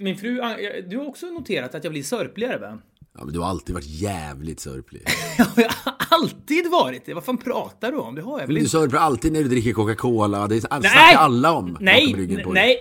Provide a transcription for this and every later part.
Min fru, du har också noterat att jag blir sörpligare va? Ja, men du har alltid varit jävligt sörplig. Ja, jag har alltid varit det. Vad fan pratar du om? Det har jag väl Du inte? sörplar alltid när du dricker Coca-Cola. Det snackar alla om Nej, nej.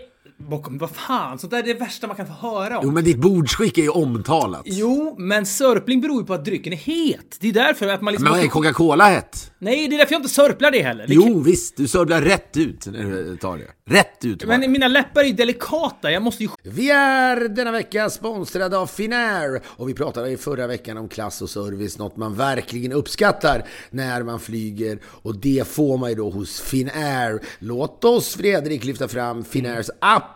Bakom, vad fan, sånt där är det värsta man kan få höra om. Jo, men ditt bordsskick är ju omtalat. Jo, men sörpling beror ju på att drycken är het. Det är därför att man liksom... Men är Coca-Cola hett? Nej, det är därför jag inte sörplar det heller. Det Jo, visst. Du sörplar rätt ut när du tar det. Rätt ut bara. Men mina läppar är ju delikata, jag måste ju... Vi är denna vecka sponsrade av Finnair och vi pratade i förra veckan om klass och service, något man verkligen uppskattar när man flyger och det får man ju då hos Finnair. Låt oss Fredrik lyfta fram Finnairs app now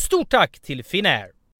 stort tack till Finnair!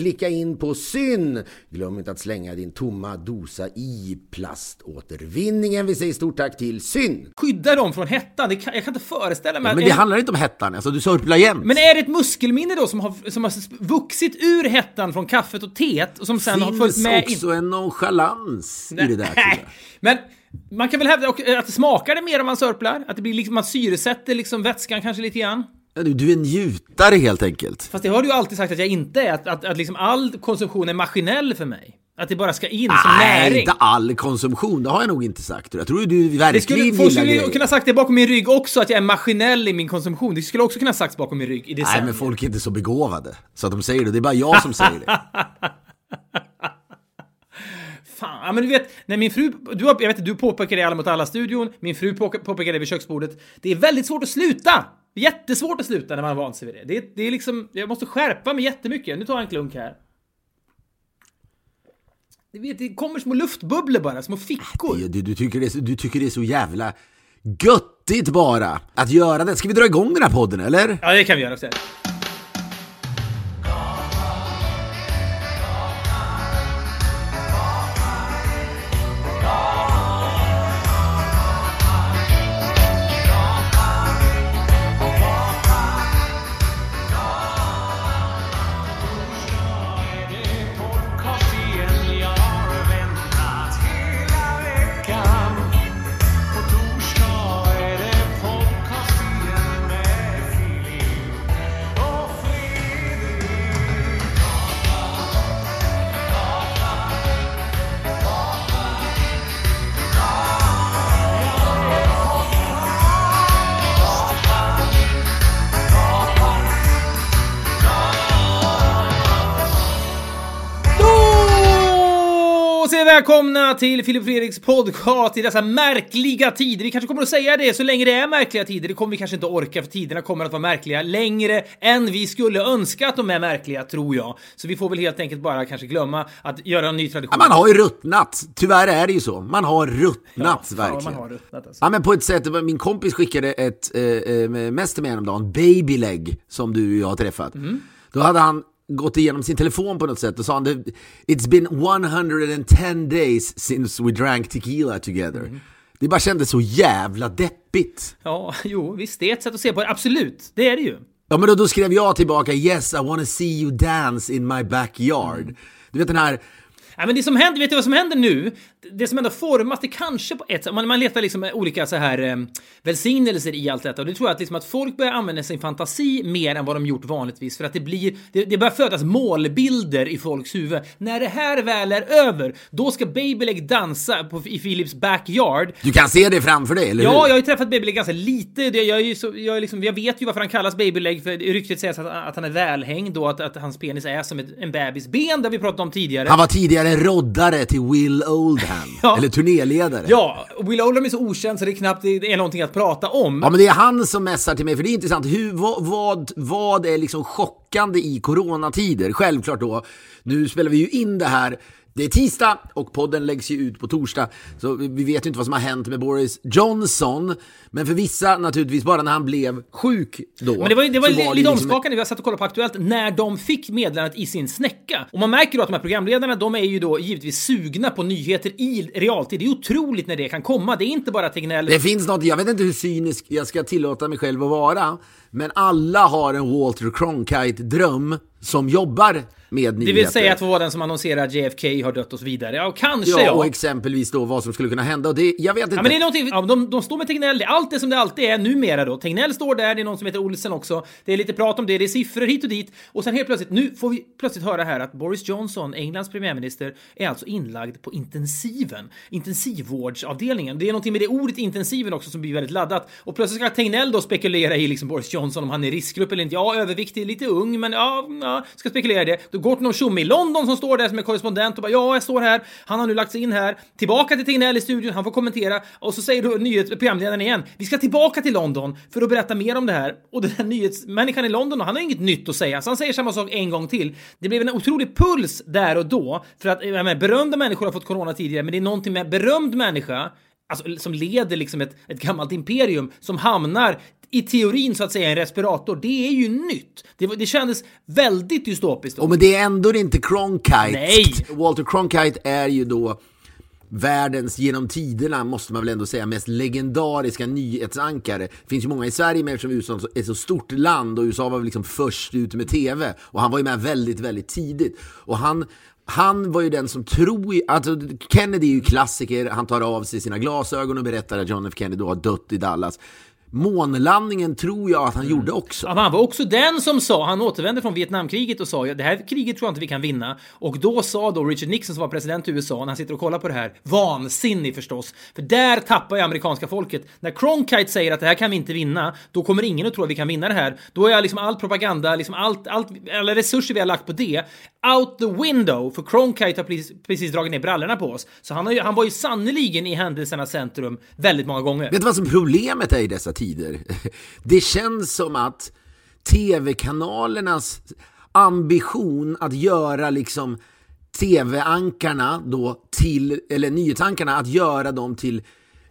klicka in på syn. Glöm inte att slänga din tomma dosa i plaståtervinningen. Vi säger stort tack till syn. skydda dem från hettan. Det kan, jag kan inte föreställa mig Men att det en- handlar inte om hettan, alltså du sörplar jämt. Men är det ett muskelminne då som har, som har vuxit ur hettan från kaffet och teet och som sen har följt finns med också en nonchalans i det där. Nej, men man kan väl hävda och- att det smakar det mer om man sörplar? Att det blir liksom, man syresätter liksom vätskan kanske lite grann? Du, du är en njutare helt enkelt. Fast det har du ju alltid sagt att jag inte är, att, att, att liksom all konsumtion är maskinell för mig. Att det bara ska in som Nej, näring. inte all konsumtion, det har jag nog inte sagt. Jag tror du Det verkligen skulle, folk gillar skulle ju grejer. kunna sagt det bakom min rygg också, att jag är maskinell i min konsumtion. Det skulle också kunna sagts bakom min rygg i Nej, decennier. men folk är inte så begåvade. Så att de säger det, det är bara jag som säger det. Fan, ja, men du vet, när min fru, du jag vet du påpekade i Alla mot alla-studion, min fru påpe- påpekade det vid köksbordet. Det är väldigt svårt att sluta! Jättesvårt att sluta när man har vant sig vid det. det. är- Det är liksom, jag måste skärpa mig jättemycket. Nu tar jag en klunk här. Du vet, det kommer små luftbubblor bara, små fickor. Du, du, du, tycker det är, du tycker det är så jävla göttigt bara att göra det. Ska vi dra igång den här podden eller? Ja, det kan vi göra. Så välkomna till Filip Fredriks podcast i dessa märkliga tider. Vi kanske kommer att säga det så länge det är märkliga tider. Det kommer vi kanske inte orka för tiderna kommer att vara märkliga längre än vi skulle önska att de är märkliga, tror jag. Så vi får väl helt enkelt bara kanske glömma att göra en ny tradition. Ja, man har ju ruttnat. Tyvärr är det ju så. Man har ruttnat, vad verkligen. man har ruttnat alltså. Ja men på ett sätt, min kompis skickade ett eh, eh, mest till mig häromdagen, babyleg, som du och jag har träffat. Mm. Då hade han gått igenom sin telefon på något sätt och sa han It's been 110 days since we drank tequila together. Mm. Det bara kändes så jävla deppigt. Ja, jo, visst, det är ett sätt att se på det. Absolut, det är det ju. Ja men då, då skrev jag tillbaka Yes I wanna see you dance in my backyard. Mm. Du vet den här Ja, men det som händer, vet du vad som händer nu? Det som ändå formas, det kanske på ett sätt, man, man letar liksom olika så här eh, välsignelser i allt detta och det tror jag att, liksom att folk börjar använda sin fantasi mer än vad de gjort vanligtvis för att det blir, det, det börjar födas målbilder i folks huvud. När det här väl är över, då ska Babyleg dansa på, i Philips backyard Du kan se det framför dig, eller Ja, hur? jag har ju träffat Babyleg ganska lite. Jag, är så, jag, är liksom, jag vet ju varför han kallas Babyleg, för ryktet sägs att, att han är välhängd och att, att hans penis är som ett, en bebis ben, det har vi pratat om tidigare. Han var tidigare roddare till Will Oldham, Ja. eller turnéledare. Ja, Will Oldham är så okänd så det är knappt det är någonting att prata om. Ja men det är han som mässar till mig, för det är intressant. Hur, vad, vad, vad är liksom chockande i coronatider? Självklart då, nu spelar vi ju in det här det är tisdag och podden läggs ju ut på torsdag. Så vi vet ju inte vad som har hänt med Boris Johnson. Men för vissa naturligtvis bara när han blev sjuk då. Men det var, ju- det var ju lite liksom- omskakande, vi har satt och kollat på Aktuellt, när de fick meddelandet i sin snäcka. Och man märker då att de här programledarna, de är ju då givetvis sugna på nyheter i realtid. Det är otroligt när det kan komma. Det är inte bara Tegnell. Det finns något, jag vet inte hur cynisk jag ska tillåta mig själv att vara. Men alla har en Walter Cronkite-dröm som jobbar med nyheter. Det vill säga att vara den som annonserar att JFK har dött och så vidare. Ja, kanske Ja, ja. och exempelvis då vad som skulle kunna hända. Och det, jag vet inte. Ja, men det är någonting, ja, de, de står med Tegnell, det är allt det som det alltid är numera då. Tegnell står där, det är någon som heter Olsen också. Det är lite prat om det, det är siffror hit och dit. Och sen helt plötsligt, nu får vi plötsligt höra här att Boris Johnson, Englands premiärminister, är alltså inlagd på intensiven. Intensivvårdsavdelningen. Det är någonting med det ordet intensiven också som blir väldigt laddat. Och plötsligt ska Tegnell då spekulera i liksom Boris Johnson om han är riskgrupp eller inte. Ja, överviktig, lite ung, men ja, ja ska spekulera i det. Då går till någon tjomme i London som står där som är korrespondent och bara ja, jag står här. Han har nu lagt sig in här. Tillbaka till Tegnell i studion, han får kommentera och så säger då nyhetsprogramledaren igen. Vi ska tillbaka till London för att berätta mer om det här. Och den här nyhetsmänniskan i London, han har inget nytt att säga, så han säger samma sak en gång till. Det blev en otrolig puls där och då för att jag menar, berömda människor har fått corona tidigare, men det är någonting med berömd människa Alltså, som leder liksom ett, ett gammalt imperium som hamnar i teorin så att säga en respirator. Det är ju nytt. Det, det kändes väldigt dystopiskt. då. Och men det är ändå inte Cronkite. Nej. Walter Cronkite är ju då världens genom tiderna, måste man väl ändå säga, mest legendariska nyhetsankare. Det finns ju många i Sverige, men eftersom USA är ett så stort land och USA var väl liksom först ut med TV. Och han var ju med väldigt, väldigt tidigt. Och han, han var ju den som tror, alltså Kennedy är ju klassiker, han tar av sig sina glasögon och berättar att John F Kennedy då har dött i Dallas. Månlandningen tror jag att han gjorde också. Ja, han var också den som sa, han återvände från Vietnamkriget och sa ja, det här kriget tror jag inte vi kan vinna. Och då sa då Richard Nixon som var president i USA när han sitter och kollar på det här, vansinnig förstås. För där tappar ju amerikanska folket. När Cronkite säger att det här kan vi inte vinna, då kommer ingen att tro att vi kan vinna det här. Då är liksom all propaganda, liksom allt, allt, alla resurser vi har lagt på det, out the window. För Cronkite har precis, precis dragit ner brallorna på oss. Så han, har ju, han var ju sannoliken i händelsernas centrum väldigt många gånger. Vet du vad som problemet är i dessa tider? Det känns som att tv-kanalernas ambition att göra liksom tv-ankarna då till, eller nyhetsankarna, att göra dem till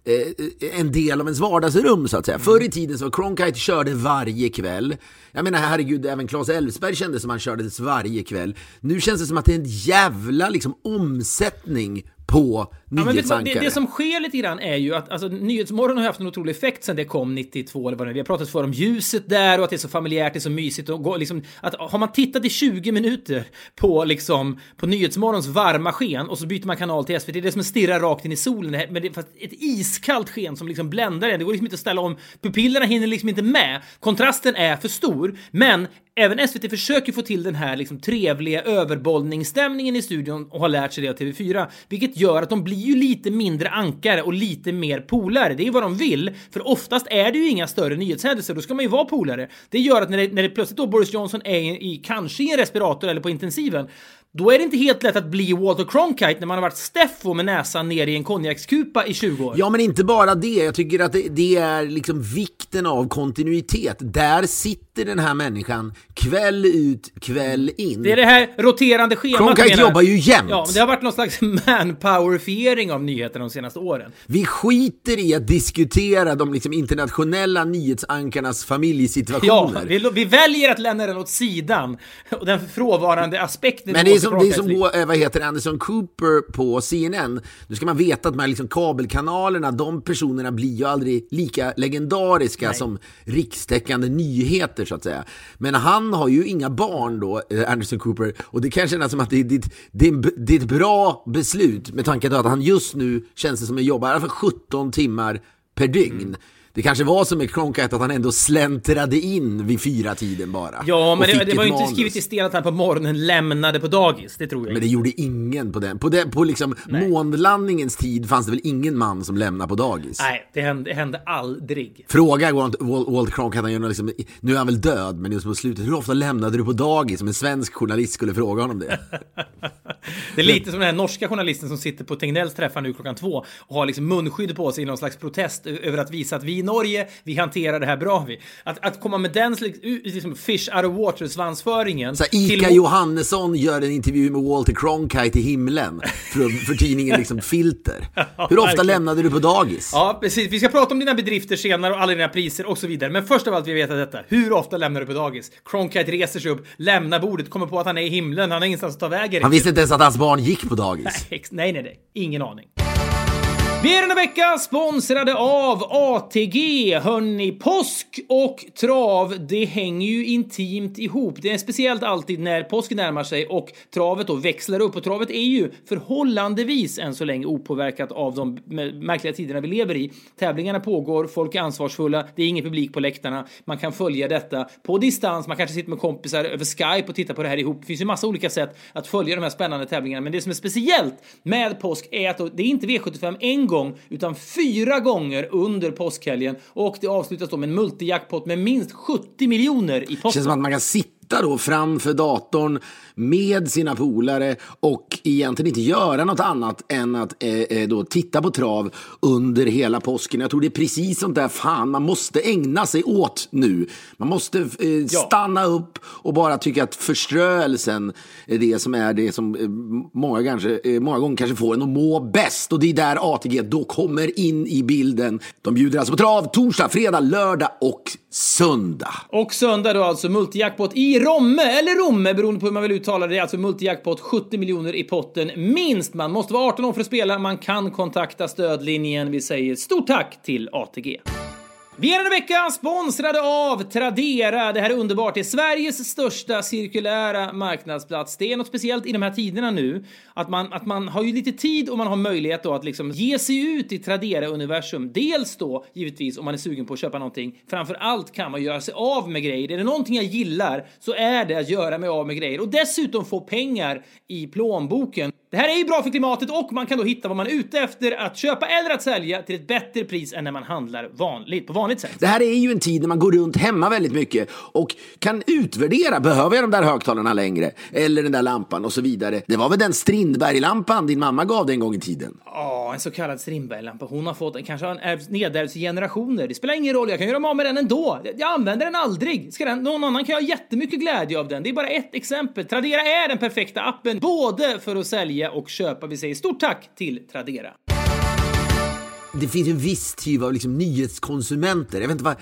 eh, en del av ens vardagsrum så att säga. Förr i tiden så Cronkite körde varje kväll. Jag menar herregud, även Claes Elfsberg kändes som han kördes varje kväll. Nu känns det som att det är en jävla liksom omsättning på Ja, nyhetsankare. det, det som sker lite grann är ju att alltså, Nyhetsmorgon har haft en otrolig effekt sen det kom 92 eller vad det är. Vi har pratat för om ljuset där och att det är så familjärt, det är så mysigt och gå, liksom, att har man tittat i 20 minuter på liksom på Nyhetsmorgons varma sken och så byter man kanal till SVT, det är som att stirra rakt in i solen men det är fast ett iskallt sken som liksom bländar en. Det går liksom inte att ställa om. Pupillerna hinner liksom inte med. Kontrasten är för stor, men Även SVT försöker få till den här liksom trevliga överbollningsstämningen i studion och har lärt sig det av TV4, vilket gör att de blir ju lite mindre ankare och lite mer polare. Det är ju vad de vill, för oftast är det ju inga större nyhetshändelser, då ska man ju vara polare. Det gör att när det, när det plötsligt då Boris Johnson är i, i kanske i en respirator eller på intensiven, då är det inte helt lätt att bli Walter Cronkite när man har varit Steffo med näsan ner i en konjakskupa i 20 år. Ja, men inte bara det. Jag tycker att det, det är liksom vikten av kontinuitet. Där sitter den här människan kväll ut, kväll in. Det är det här roterande schemat. Cronkite jobbar ju jämt. Ja, men det har varit någon slags manpowerifiering av nyheterna de senaste åren. Vi skiter i att diskutera de liksom internationella nyhetsankarnas Ja, familjesituationer. vi, vi väljer att lämna den åt sidan. Och den frånvarande aspekten Men det är som, det är som eh, vad heter Anderson Cooper på CNN. Nu ska man veta att de här liksom kabelkanalerna, de personerna blir ju aldrig lika legendariska som rikstäckande nyheter så att säga. Men han har ju inga barn då, eh, Anderson Cooper, och det kan kännas som att det, det, det, är det är ett bra beslut med tanke på att han just nu känns det som att jobbar i alla fall 17 timmar per dygn. Mm. Det kanske var som med Cronkite att han ändå släntrade in vid fyra tiden bara. Ja, men det, det var ju inte skrivet i sten att han på morgonen lämnade på dagis. Det tror jag Men det gjorde ingen på den. På, den, på liksom månlandningens tid fanns det väl ingen man som lämnade på dagis? Nej, det hände, det hände aldrig. Fråga Walt, Cronkite, han gör liksom, nu är han väl död, men just på slutet, hur ofta lämnade du på dagis? Om en svensk journalist skulle fråga honom det. Det är lite som den här norska journalisten som sitter på Tegnells träffar nu klockan två och har liksom munskydd på sig i någon slags protest över att visa att vi Norge, vi hanterar det här bra vi. Att, att komma med den liksom fish out of water svansföringen. Så Ica till- Johannesson gör en intervju med Walter Cronkite i himlen för, för tidningen liksom Filter. Hur ofta lämnade du på dagis? Ja, precis. Vi ska prata om dina bedrifter senare och alla dina priser och så vidare. Men först av allt vill vi veta detta. Hur ofta lämnar du på dagis? Cronkite reser sig upp, lämnar bordet, kommer på att han är i himlen, han har ingenstans att ta vägen. Han visste inte ens att hans barn gick på dagis. Nej, nej, nej. Ingen aning. Vi är denna vecka sponsrade av ATG. Hörni, påsk och trav, det hänger ju intimt ihop. Det är speciellt alltid när påsken närmar sig och travet då växlar upp. Och travet är ju förhållandevis än så länge opåverkat av de märkliga tiderna vi lever i. Tävlingarna pågår, folk är ansvarsfulla, det är ingen publik på läktarna. Man kan följa detta på distans, man kanske sitter med kompisar över Skype och tittar på det här ihop. Det finns ju massa olika sätt att följa de här spännande tävlingarna. Men det som är speciellt med påsk är att det är inte V75 en gång, utan fyra gånger under påskhelgen. Och det avslutas då med en multijackpot med minst 70 miljoner i Det potten. känns som att man kan sitta då framför datorn med sina polare och egentligen inte göra något annat än att eh, eh, då titta på trav under hela påsken. Jag tror det är precis sånt där fan man måste ägna sig åt nu. Man måste eh, stanna upp och bara tycka att förströelsen är det som är det som eh, många, kanske, eh, många gånger kanske får en att må bäst. Och det är där ATG då kommer in i bilden. De bjuder alltså på trav torsdag, fredag, lördag och söndag. Och söndag då alltså multijackpot i Romme, eller Romme beroende på hur man vill uttala det. Alltså multijackpot 70 miljoner i potten minst. Man måste vara 18 år för att spela. Man kan kontakta stödlinjen. Vi säger stort tack till ATG. Vi är denna vecka sponsrade av Tradera. Det här är underbart. Det är Sveriges största cirkulära marknadsplats. Det är något speciellt i de här tiderna nu. Att man, att man har ju lite tid och man har möjlighet då att liksom ge sig ut i Tradera-universum. Dels då givetvis om man är sugen på att köpa någonting. Framför allt kan man göra sig av med grejer. Är det någonting jag gillar så är det att göra mig av med grejer. Och dessutom få pengar i plånboken. Det här är ju bra för klimatet och man kan då hitta vad man är ute efter att köpa eller att sälja till ett bättre pris än när man handlar vanligt, på vanligt sätt. Det här är ju en tid när man går runt hemma väldigt mycket och kan utvärdera, behöver jag de där högtalarna längre? Eller den där lampan och så vidare. Det var väl den Strindberg-lampan din mamma gav dig en gång i tiden? Ja, en så kallad Strindberglampa. Hon har fått kanske har ärvts- nedärvts generationer. Det spelar ingen roll, jag kan göra mig av med den ändå. Jag- Jag använder den aldrig. Ska den, någon annan kan ha jättemycket glädje av den. Det är bara ett exempel. Tradera är den perfekta appen, både för att sälja och köpa. Vi säger stort tack till Tradera. Det finns ju en viss typ av liksom nyhetskonsumenter. Jag vet inte vad...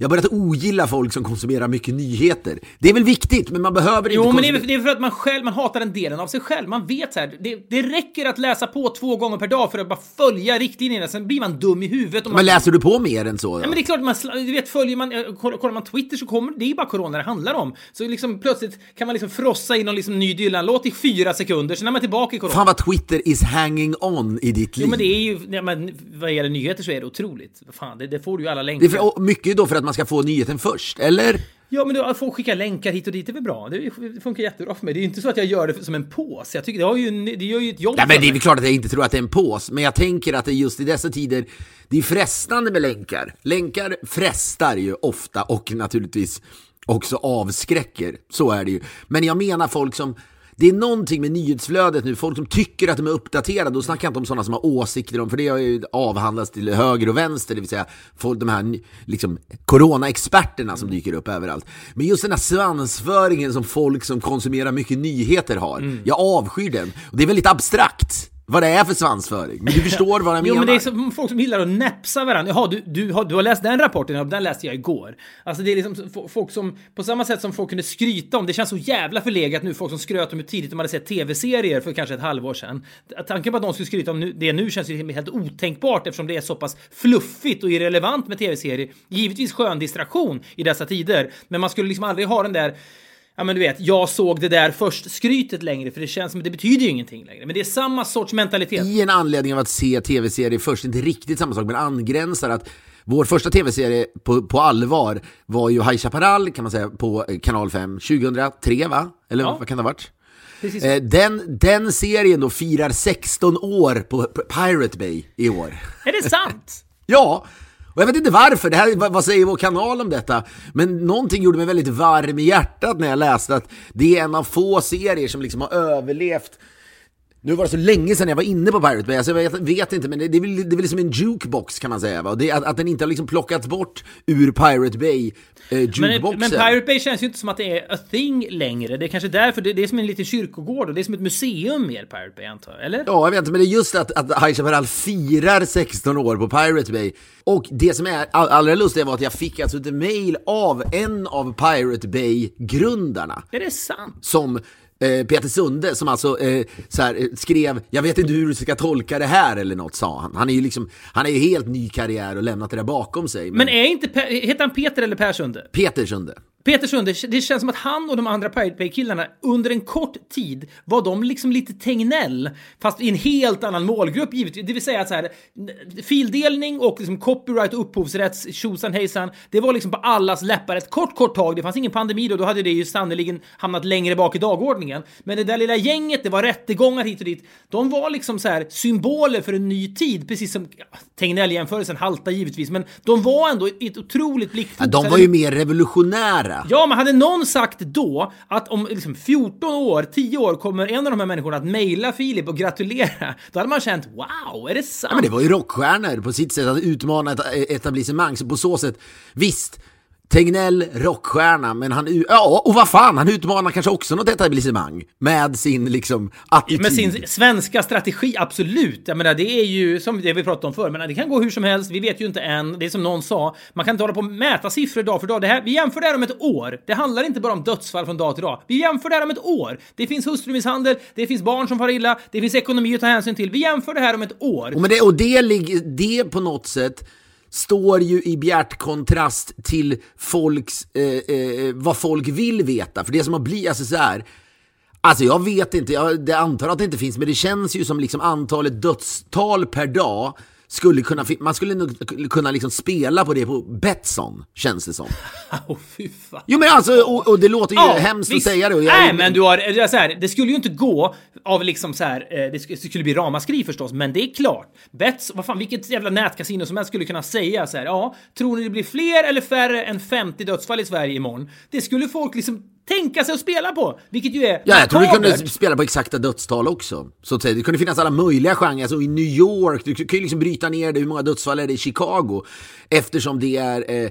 Jag har börjat ogilla folk som konsumerar mycket nyheter. Det är väl viktigt, men man behöver Jo, inte... men det är, det är för att man själv, man hatar den delen av sig själv. Man vet så här, det, det räcker att läsa på två gånger per dag för att bara följa riktlinjerna. Sen blir man dum i huvudet. Och man, Men läser du på mer än så? Ja, men det är klart, man, du vet, följer man, eh, kollar, man Twitter så kommer det är bara corona det handlar om. Så liksom plötsligt kan man liksom frossa i någon liksom ny Dylan-låt i fyra sekunder, sen är man tillbaka i corona. Fan vad Twitter is hanging on i ditt liv. Jo men det är ju, ja, men vad gäller nyheter så är det otroligt. Fan, det, det får du ju alla Det länkar. är för, och mycket då för att man ska få nyheten först, eller? Ja men du, att få skicka länkar hit och dit är väl bra. Det, funkar jättebra för mig. Det är ju inte så att jag gör det som en påse. Jag tycker det, har ju, det gör ju ett jobb Nej, men det är väl klart att jag inte tror att det är en pås, men jag tänker att det just i dessa tider, det är frestande med länkar. Länkar frestar ju ofta och naturligtvis också avskräcker. Så är det ju. Men jag menar folk som det är någonting med nyhetsflödet nu, folk som tycker att de är uppdaterade, då snackar jag inte om sådana som har åsikter om, för det har ju avhandlats till höger och vänster, det vill säga folk, de här liksom, coronaexperterna som dyker upp överallt. Men just den här svansföringen som folk som konsumerar mycket nyheter har, jag avskyr den. Och det är väldigt abstrakt vad det är för svansföring, men du förstår vad jag menar. Jo men det är som folk som gillar att näpsa varandra. Jaha, du, du, har, du har läst den rapporten? Ja, den läste jag igår. Alltså det är liksom folk som, på samma sätt som folk kunde skryta om, det känns så jävla förlegat nu, folk som skröt om hur tidigt de hade sett tv-serier för kanske ett halvår sedan. Tanken på att någon skulle skryta om nu, det nu känns ju helt otänkbart eftersom det är så pass fluffigt och irrelevant med tv-serier. Givetvis skön distraktion i dessa tider, men man skulle liksom aldrig ha den där Ja men du vet, jag såg det där först skrytet längre för det känns som att det betyder ju ingenting längre. Men det är samma sorts mentalitet. i en anledning av att se tv-serier först, inte riktigt samma sak, men angränsar att vår första tv-serie på, på allvar var ju High Chaparral kan man säga på eh, kanal 5 2003 va? Eller Ja. vad kan det ha varit? Precis. Eh, den, den serien då firar 16 år på Pirate Bay i år. Är det sant? Ja, och jag vet inte varför, det här, vad, säger vår kanal om detta? Men någonting gjorde mig väldigt varm i hjärtat när jag läste att det är en av få serier som liksom har överlevt nu var det så länge sedan jag var inne på Pirate Bay, alltså jag vet, vet inte, men det, det, är väl, det är väl som en jukebox kan man säga. Va? Det, att, att den inte har liksom plockats bort ur Pirate Bay eh, Men, jukeboxen. men Pirate Bay känns ju inte som att det är a thing längre. Det är kanske därför, det, det är som en liten kyrkogård och det är som ett museum mer Pirate Bay antar jag, eller? Ja, jag vet inte, men det är just att, att High Chaparral firar 16 år på Pirate Bay. Och det som är all, allra lustigt var att jag fick alltså ett mail av en av Pirate Bay-grundarna. Är det sant? som eh, Peter Sunde som alltså eh, så här, eh, skrev “Jag vet inte hur du ska tolka det här” eller något sa han. Han är ju liksom, han är ju helt ny karriär och lämnat det där bakom sig. Men, Men är inte, Per- heter han Peter eller Per Sunde? Peter Sunde. Peter Sunde, det känns som att han och de andra Pirate Bay-killarna under en kort tid var de liksom lite Tegnell, fast i en helt annan målgrupp givetvis. Det vill säga att så här, fildelning och liksom copyright och upphovsrätts tjosan hejsan, det var liksom på allas läppar ett kort, kort tag. Det fanns ingen pandemi då, då hade det ju sannoliken hamnat längre bak i dagordningen. Men det där lilla gänget, det var rättegångar hit och dit. De var liksom så här symboler för en ny tid, precis som ja, Tegnell-jämförelsen haltar givetvis, men de var ändå ett otroligt Ja, blickfokus. de var ju mer revolutionära. Ja, men hade någon sagt då att om liksom 14 år, 10 år kommer en av de här människorna att mejla Filip och gratulera, då hade man känt wow, är det sant? Ja, men det var ju rockstjärnor på sitt sätt att utmana ett eh, etablissemang. Så på så sätt, visst, Tegnell, rockstjärna, men han, ja, och vad fan, han utmanar kanske också något etablissemang med sin liksom attityd. Med sin svenska strategi, absolut. Jag menar, det är ju som det vi pratade om förr, men det kan gå hur som helst. Vi vet ju inte än. Det är som någon sa, man kan inte hålla på och mäta siffror dag för dag. Det här, vi jämför det här om ett år. Det handlar inte bara om dödsfall från dag till dag. Vi jämför det här om ett år. Det finns hustrumisshandel, det finns barn som far illa, det finns ekonomi att ta hänsyn till. Vi jämför det här om ett år. Och, men det, och det, ligger, det på något sätt står ju i bjärt kontrast till folks, eh, eh, vad folk vill veta. För det som har blivit, alltså så här, Alltså jag vet inte, jag det antar att det inte finns, men det känns ju som liksom antalet dödstal per dag skulle kunna, man skulle nog kunna liksom spela på det på Betsson, känns det som. Åh, fy fan. Jo men alltså, och, och det låter ju hemskt visst. att säga det. Jag, Nej, men du har, så här, det skulle ju inte gå av liksom så här, eh, det sk- det skulle bli ramaskri förstås, men det är klart. Bets, vad fan, vilket jävla nätkasino som helst skulle kunna säga så här, ja, tror ni det blir fler eller färre än 50 dödsfall i Sverige imorgon? Det skulle folk liksom tänka sig att spela på, vilket ju är Ja, jag tror vi kunde spela på exakta dödstal också. Så att säga. Det kunde finnas alla möjliga genrer. Alltså i New York, du kan ju liksom bryta ner det, hur många dödsfall är det i Chicago? Eftersom det är... Eh,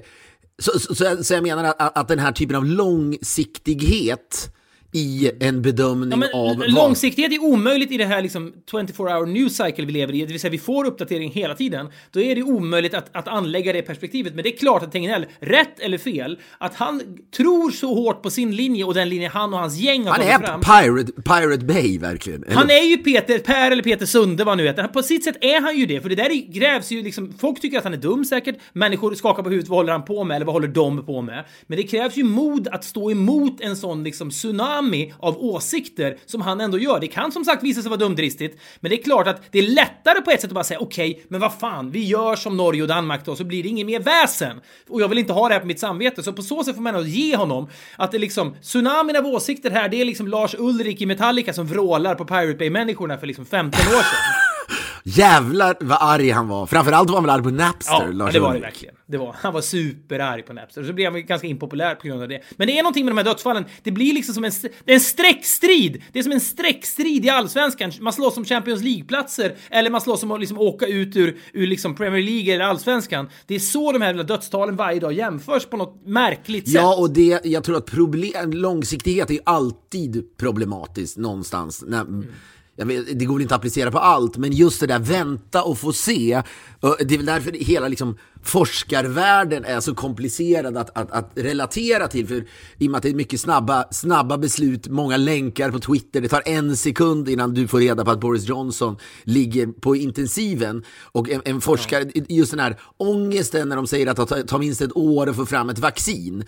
så, så, så, så jag menar att, att den här typen av långsiktighet i en bedömning Ja, men av... långsiktighet är omöjligt i det här liksom 24 hour news cycle vi lever i, det vill säga vi får uppdatering hela tiden. Då är det omöjligt att, att anlägga det perspektivet. Men det är klart att Tegnell, rätt eller fel, att han tror så hårt på sin linje och den linje han och hans gäng har Han tagit är fram. Pirate, Pirate Bay verkligen. Eller? Han är ju Peter, Per eller Peter Sunde vad han nu heter. På sitt sätt är han ju det, för det där är- grävs ju liksom... Folk tycker att han är dum säkert, människor skakar på huvudet, vad håller han på med? Eller vad håller de på med? Men det krävs ju mod att stå emot en sån liksom tsunami av åsikter som han ändå gör. Det kan som sagt visa sig vara dumdristigt, men det är klart att det är lättare på ett sätt att bara säga okej, men vad fan, vi gör som Norge och Danmark då, så blir det inget mer väsen. Och jag vill inte ha det här på mitt samvete, så på så sätt får man ändå ge honom att det liksom, tsunamin av åsikter här, det är liksom Lars Ulrik i Metallica som vrålar på Pirate Bay-människorna för liksom 15 år sedan. Jävlar vad arg han var. Framförallt var han väl arg på Napster, Ja, Lars det var det verkligen. Det var, han var superarg på Napster. Så blev han ganska impopulär på grund av det. Men det är någonting med de här dödsfallen. Det blir liksom som en, det är en streckstrid. Det är som en streckstrid i allsvenskan. Man slåss om Champions League-platser eller man slåss om att liksom åka ut ur, ur liksom Premier League eller allsvenskan. Det är så de här dödstalen varje dag jämförs på något märkligt sätt. Ja, och det, jag tror att problem, långsiktighet är alltid problematiskt någonstans. När, jag vet, det går väl inte att applicera på allt, men just det där vänta och få se. Det är väl därför hela liksom, forskarvärlden är så komplicerad att, att, att relatera till. För I och med att det är mycket snabba, snabba beslut, många länkar på Twitter. Det tar en sekund innan du får reda på att Boris Johnson ligger på intensiven. Och en, en forskare, just den här ångesten när de säger att det tar minst ett år att få fram ett vaccin.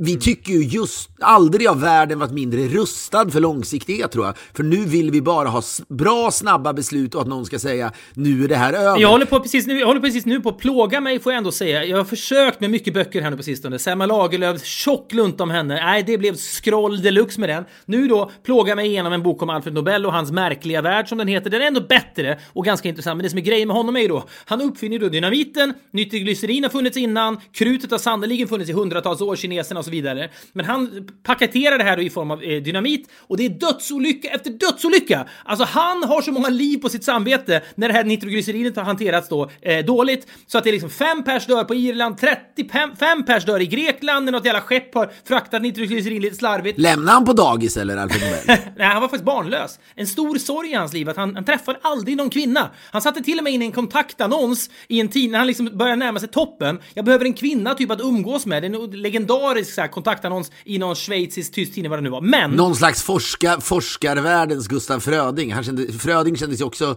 Vi tycker ju just aldrig har världen varit mindre rustad för långsiktighet tror jag. För nu vill vi bara ha bra snabba beslut och att någon ska säga nu är det här över. Jag håller, på precis nu, jag håller precis nu på att plåga mig får jag ändå säga. Jag har försökt med mycket böcker här nu på sistone. Selma Lagerlöf, tjock lunta om henne. Nej, det blev scroll deluxe med den. Nu då plågar mig igenom en bok om Alfred Nobel och hans märkliga värld som den heter. Den är ändå bättre och ganska intressant. Men det som är grejen med honom är ju då, han uppfinner då dynamiten, nitroglycerin har funnits innan, krutet har sannoliken funnits i hundratals år, kineserna så vidare. Men han paketerar det här då i form av eh, dynamit och det är dödsolycka efter dödsolycka. Alltså han har så många liv på sitt samvete när det här nitroglycerinet har hanterats då eh, dåligt så att det är liksom fem pers dör på Irland, 35 fem pers dör i Grekland när något jävla skepp har fraktat nitroglycerin lite slarvigt. Lämnar han på dagis eller Alfred Nobel? Nej, han var faktiskt barnlös. En stor sorg i hans liv att han, han träffade aldrig någon kvinna. Han satte till och med in en kontaktannons i en tidning när han liksom började närma sig toppen. Jag behöver en kvinna typ att umgås med. Det är en legendarisk så här, kontaktannons i någon schweizisk tysk tidning vad det nu var. Men... Någon slags forska, forskarvärldens Gustav Fröding. Han kände, Fröding kändes ju också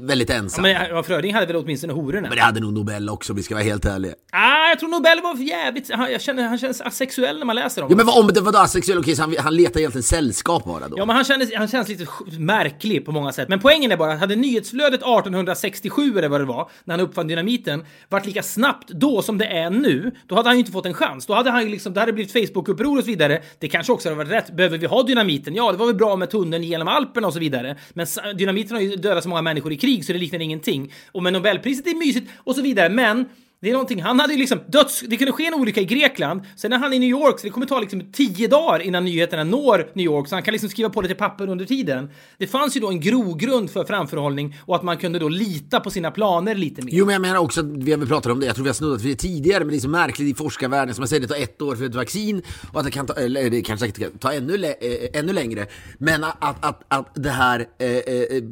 väldigt ensam. Men ja, Fröding hade väl åtminstone hororna? Men det hade nog Nobel också om vi ska vara helt ärliga. Ah, jag tror Nobel var för jävligt... Han, jag känner, han känns asexuell när man läser om Ja honom. men vad, om det var då asexuell, okej så han, han letar egentligen sällskap bara då? Ja, men han kändes, han känns lite märklig på många sätt. Men poängen är bara att hade nyhetsflödet 1867 eller vad det var, när han uppfann dynamiten, varit lika snabbt då som det är nu, då hade han ju inte fått en chans. Då hade han ju liksom, det hade blivit Facebook-uppror och så vidare. Det kanske också hade varit rätt. Behöver vi ha dynamiten? Ja, det var väl bra med tunneln genom Alperna och så vidare. Men dynamiten har ju dödat så många människor i krig så det liknar ingenting. Och med Nobelpriset är mysigt och så vidare. Men det är någonting, han hade ju liksom döds... Det kunde ske en olycka i Grekland, sen är han i New York, så det kommer ta liksom tio dagar innan nyheterna når New York, så han kan liksom skriva på lite papper under tiden. Det fanns ju då en grogrund för framförhållning och att man kunde då lita på sina planer lite mer. Jo men jag menar också, att vi har väl pratat om det, jag tror vi har snuddat vid det tidigare, men det är så märkligt i forskarvärlden, som jag säger, det tar ett år för ett vaccin och att det kan ta, eller det kanske säkert kan ta ännu, äh, ännu längre. Men att, att, att, att det här, äh,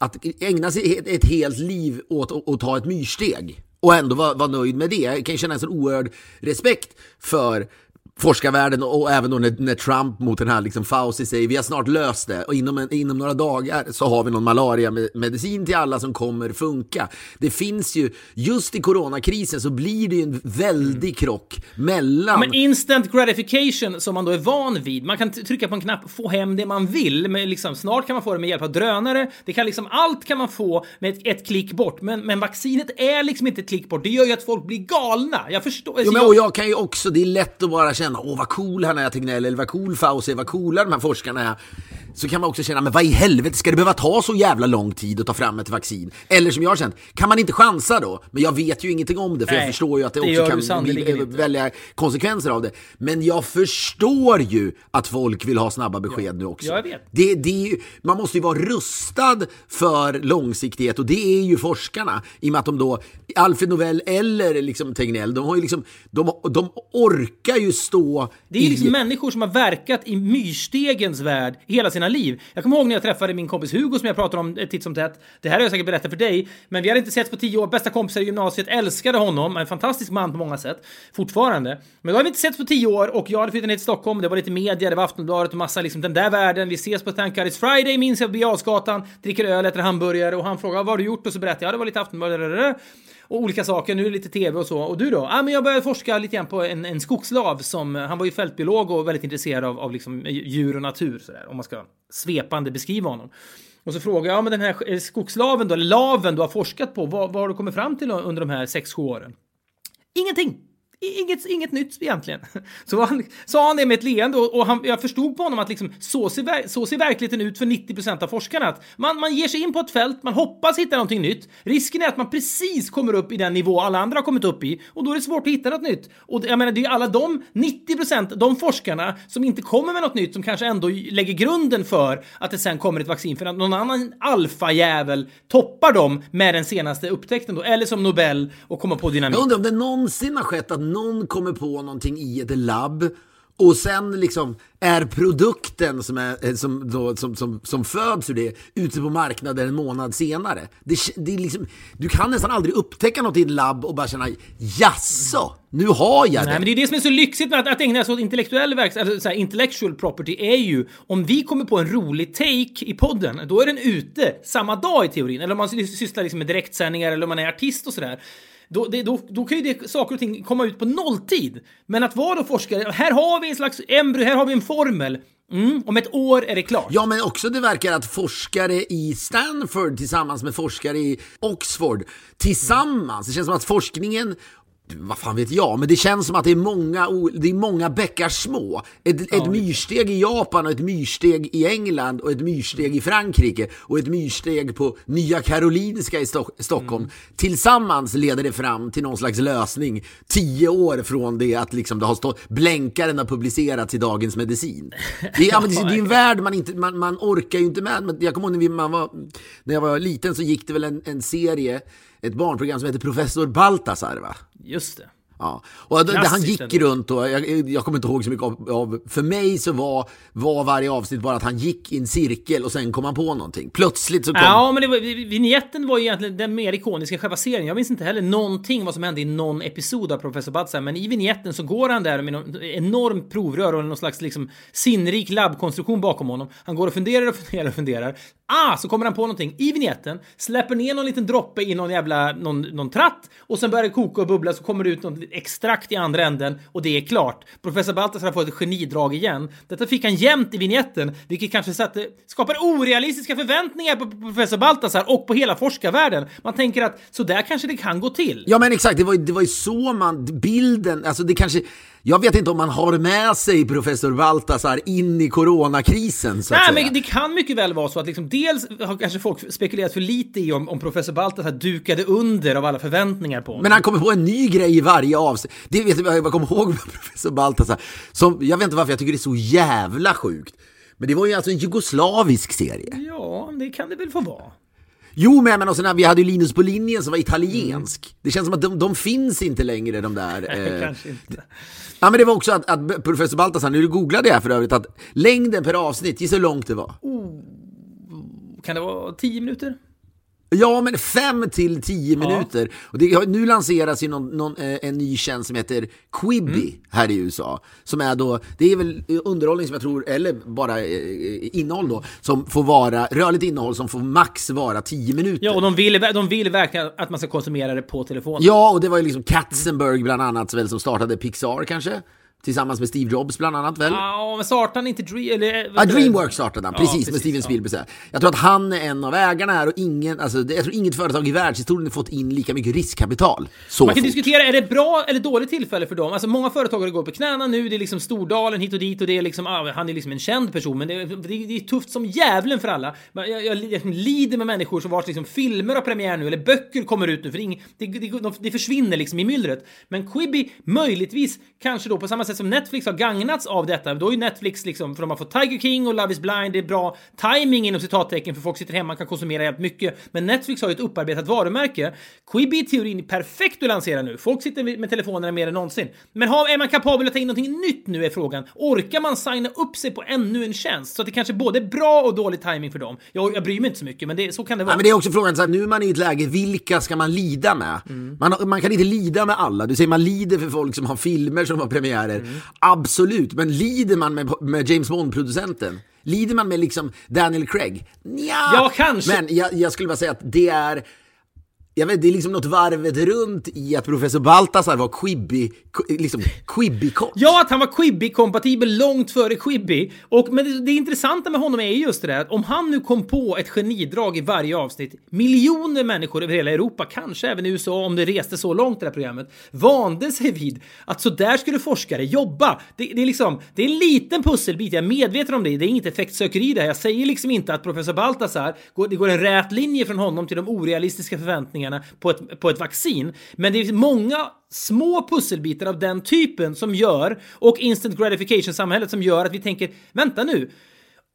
att ägna sig ett, ett helt liv åt att ta ett myrsteg och ändå vara var nöjd med det. Jag kan ju känna en sån oerhörd respekt för forskarvärlden och, även då när, när Trump mot den här liksom Fauci säger vi har snart löst det och inom, en, inom några dagar så har vi någon malaria-medicin till alla som kommer funka. Det finns ju, just i coronakrisen så blir det ju en väldig krock mellan Men instant gratification som man då är van vid. Man kan trycka på en knapp få hem det man vill. Men liksom, snart kan man få det med hjälp av drönare. Det kan liksom, allt kan man få med ett, ett klick bort. Men, men vaccinet är liksom inte ett klick bort. Det gör ju att folk blir galna. Jag förstår. Jo, alltså, men, och jag kan ju också, det är lätt att bara känna, åh vad cool han är Tegnell, eller vad cool Fauci är, vad coola de här forskarna är. Så kan man också känna, men vad i helvete, ska det behöva ta så jävla lång tid att ta fram ett vaccin? Eller som jag har känt, kan man inte chansa då? Men jag vet ju ingenting om det, för Nej, jag förstår ju att det, det också kan bli välja konsekvenser av det. Men jag förstår ju att folk vill ha snabba besked nu också. Ja, jag vet. Det, det man måste ju vara rustad för långsiktighet och det är ju forskarna. I och med att de då, Alfred Nobel eller liksom Tegnell, de har ju liksom, de, de orkar ju stå Det är ju liksom människor som har verkat i myrstegens värld hela sina liv. Jag kommer ihåg när jag träffade min kompis Hugo som jag pratade om eh, titt som tätt. Det här har jag säkert berättat för dig, men vi hade inte setts på tio år. Bästa kompisar i gymnasiet, älskade honom. En fantastisk man på många sätt. Fortfarande. Men då hade vi inte setts på tio år och jag hade flyttat ner till Stockholm. Det var lite media, det var Aftonbladet och massa liksom den där världen. Vi ses på Thank God It's Friday, minns jag, på Birger Jarlsgatan, dricker öl, äter hamburgare och han frågar vad har du gjort? Och så berättar jag, ja det var lite Aftonbladet och olika saker. Nu är det lite tv och så. Och du då? Ja, men jag började forska lite grann på en, en skogslav som, eh, han var ju fältbiolog och väldigt intresserad av, av liksom djur och natur sådär, om man ska svepande beskriva honom. Och så frågar jag, ja men den här eh, skogslaven då, eller laven du har forskat på, vad, vad har du kommit fram till under de här 6-7 åren? Ingenting! Inget, inget nytt egentligen. Så han, sa han det med ett leende och, och han, jag förstod på honom att liksom, så, ser, ver- så ser verkligheten ut för 90% av forskarna. Att man, man ger sig in på ett fält, man hoppas hitta någonting nytt. Risken är att man precis kommer upp i den nivå alla andra har kommit upp i och då är det svårt att hitta något nytt. Och jag menar, det är alla de 90% de forskarna som inte kommer med något nytt som kanske ändå lägger grunden för att det sen kommer ett vaccin för att någon annan alfajävel toppar dem med den senaste upptäckten då, eller som Nobel och kommer på dynamit. Jag undrar om det någonsin har skett att någon kommer på någonting i ett labb och sen liksom är produkten som, är, eh, som, då, som, som, som föds ur det ute på marknaden en månad senare. Det, det är liksom, du kan nästan aldrig upptäcka något i ett labb och bara känna jaså, nu har jag det. Nej, men det är det som är så lyxigt med att, att ägna sig åt intellektuell verksamhet, alltså här, intellectual property är ju om vi kommer på en rolig take i podden, då är den ute samma dag i teorin. Eller om man sy- sysslar liksom med direktsändningar eller om man är artist och sådär. Då, det, då, då kan ju det, saker och ting komma ut på nolltid. Men att vara då forskare, här har vi en slags embryo, här har vi en formel. Mm, om ett år är det klart. Ja, men också det verkar att forskare i Stanford tillsammans med forskare i Oxford tillsammans, det känns som att forskningen vad fan vet jag, men det känns som att det är många, det är många bäckar små. Ett, ett myrsteg i Japan och ett myrsteg i England och ett myrsteg i Frankrike och ett myrsteg på Nya Karolinska i Stock- Stockholm. Tillsammans leder det fram till någon slags lösning tio år från det att liksom det har stått, blänkaren har publicerats i Dagens Medicin. Det är, ja, det, det är en värld man inte, man, man orkar ju inte med. Men Jag kommer ihåg när, vi, man var, när jag var liten så gick det väl en, en serie, ett barnprogram som heter Professor Baltasar va? Just det. Ja, och där han gick ändå. runt och jag, jag kommer inte ihåg så mycket av, av, för mig så var, var varje avsnitt bara att han gick i en cirkel och sen kom han på någonting. Plötsligt så kom... Ja, men det var, vignetten var ju egentligen den mer ikoniska själva serien. Jag minns inte heller någonting vad som hände i någon episod av Professor Baltzar, men i vignetten så går han där med någon enormt provrör och någon slags liksom sinnrik labbkonstruktion bakom honom. Han går och funderar och funderar och funderar. Ah, så kommer han på någonting i vignetten, släpper ner någon liten droppe i någon jävla någon, någon tratt och sen börjar det koka och bubbla så kommer det ut något extrakt i andra änden och det är klart. Professor Baltasar har fått ett genidrag igen. Detta fick han jämt i vignetten, vilket kanske satte, skapar orealistiska förväntningar på professor Baltasar och på hela forskarvärlden. Man tänker att så där kanske det kan gå till. Ja men exakt, det var, ju- det var ju så man, bilden, alltså det kanske, jag vet inte om man har med sig professor Baltasar in i coronakrisen så att Nej, men det kan mycket väl vara så att liksom dels har kanske folk spekulerat för lite i om, om professor Baltasar dukade under av alla förväntningar på honom. Men han kommer på en ny grej i varje avsnitt. Det vet jag, jag kommer ihåg med professor Baltasar. Som, jag vet inte varför jag tycker det är så jävla sjukt. Men det var ju alltså en jugoslavisk serie. Ja, det kan det väl få vara. Jo, men menar, och sen, vi hade ju Linus på linjen som var italiensk. Det känns som att de, de finns inte längre de där. eh, Kanske inte. Ja, men det var också att, att professor Baltasar, nu googlade jag för övrigt, att längden per avsnitt, gissa hur långt det var? Kan det vara 10 minuter? Ja, men fem till tio minuter. Och det, har- nu lanseras ju någon, någon, eh, en ny tjänst som heter Quibi här i USA. Som är då, det är väl underhållning som jag tror, eller bara eh, innehåll då, som får vara, rörligt innehåll som får max vara tio minuter. Ja, och de vill, de vill verkligen att man ska konsumera det på telefonen. Ja, och det var ju liksom Katzenberg bland annat väl som startade Pixar kanske? Tillsammans med Steve Jobs bland annat väl? Ja, men startar han inte Dream... Eller, Ja, det? Dreamworks startade han, Ja, precis, precis, med Steven ja. Spielberg. här. Jag tror att han är en av ägarna här och ingen, alltså, jag tror inget företag i världshistorien har fått in lika mycket riskkapital. Så Man kan fort. diskutera, är det bra eller dåligt tillfälle för dem? Alltså många företagare går på knäna nu, det är liksom Stordalen hit och dit och det är liksom, ah, han är liksom en känd person, men det är, det är, tufft som djävulen för alla. Jag, jag, jag lider med människor som vars liksom filmer har premiär nu, eller böcker kommer ut nu, för det, det, det försvinner liksom i myllret. Men Quibi, möjligtvis, kanske då på samma sätt som Netflix har gagnats av detta, då är ju Netflix liksom, för de har fått Tiger King och Love is blind, det är bra timing inom citattecken, för folk sitter hemma och kan konsumera jävligt mycket. Men Netflix har ju ett upparbetat varumärke. Quibi i teorin är perfekt att lansera nu. Folk sitter med telefonerna mer än någonsin. Men har, är man kapabel att ta in någonting nytt nu är frågan. Orkar man signa upp sig på ännu en tjänst? Så att det kanske är både bra och dålig timing för dem. Jag, jag bryr mig inte så mycket, men det, så kan det vara. Ja, men det är också frågan, så här, nu är man i ett läge, vilka ska man lida med? Mm. Man, man kan inte lida med alla. Du säger man lider för folk som har filmer som har premiärer. Mm. Absolut, men lider man med, med James Bond-producenten? Lider man med liksom Daniel Craig? Nja. Ja, kanske. Men jag, jag skulle bara säga att det är jag vet, det är liksom något varvet runt i att professor Baltasar var quibby, liksom Quibi-kock. Ja, att han var quibby-kompatibel långt före quibby. Och, men det, det intressanta med honom är just det där att om han nu kom på ett genidrag i varje avsnitt, miljoner människor över hela Europa, kanske även i USA om det reste så långt det här programmet, vande sig vid att så där skulle forskare jobba. Det, det är liksom, det är en liten pusselbit, jag är medveten om det, det är inget effektsökeri där. Jag säger liksom inte att professor Baltasar, det går en rät linje från honom till de orealistiska förväntningarna på ett, på ett vaccin. Men det är många små pusselbitar av den typen som gör, och instant gratification-samhället som gör att vi tänker, vänta nu,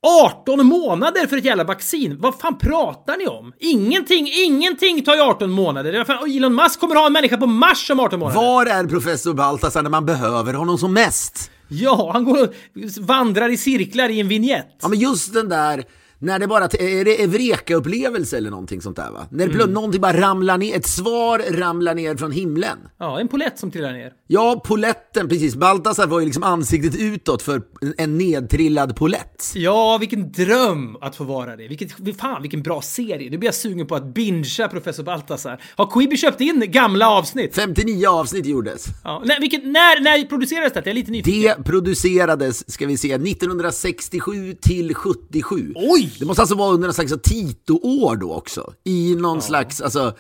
18 månader för ett jävla vaccin? Vad fan pratar ni om? Ingenting, ingenting tar ju 18 månader. Fan, Elon Musk kommer ha en människa på Mars om 18 månader. Var är professor Baltasar när man behöver honom som mest? Ja, han går och vandrar i cirklar i en vignett. Ja, men just den där när det bara, är det Eureka-upplevelse eller någonting sånt där va? När det mm. någonting bara ramlar ner, ett svar ramlar ner från himlen. Ja, en polett som trillar ner. Ja, poletten, precis. Baltasar var ju liksom ansiktet utåt för en nedtrillad polett. Ja, vilken dröm att få vara det. Vilket, fan, vilken bra serie. Nu blir jag sugen på att bingea Professor Baltasar. Har Quibi köpt in gamla avsnitt? 59 avsnitt gjordes. Ja, nej, vilket, när, när producerades det? Jag är lite nyfiken. Det producerades, ska vi se, 1967 till 77. Oj! Det måste alltså vara under någon slags Tito-år då också. I någon ja. slags, alltså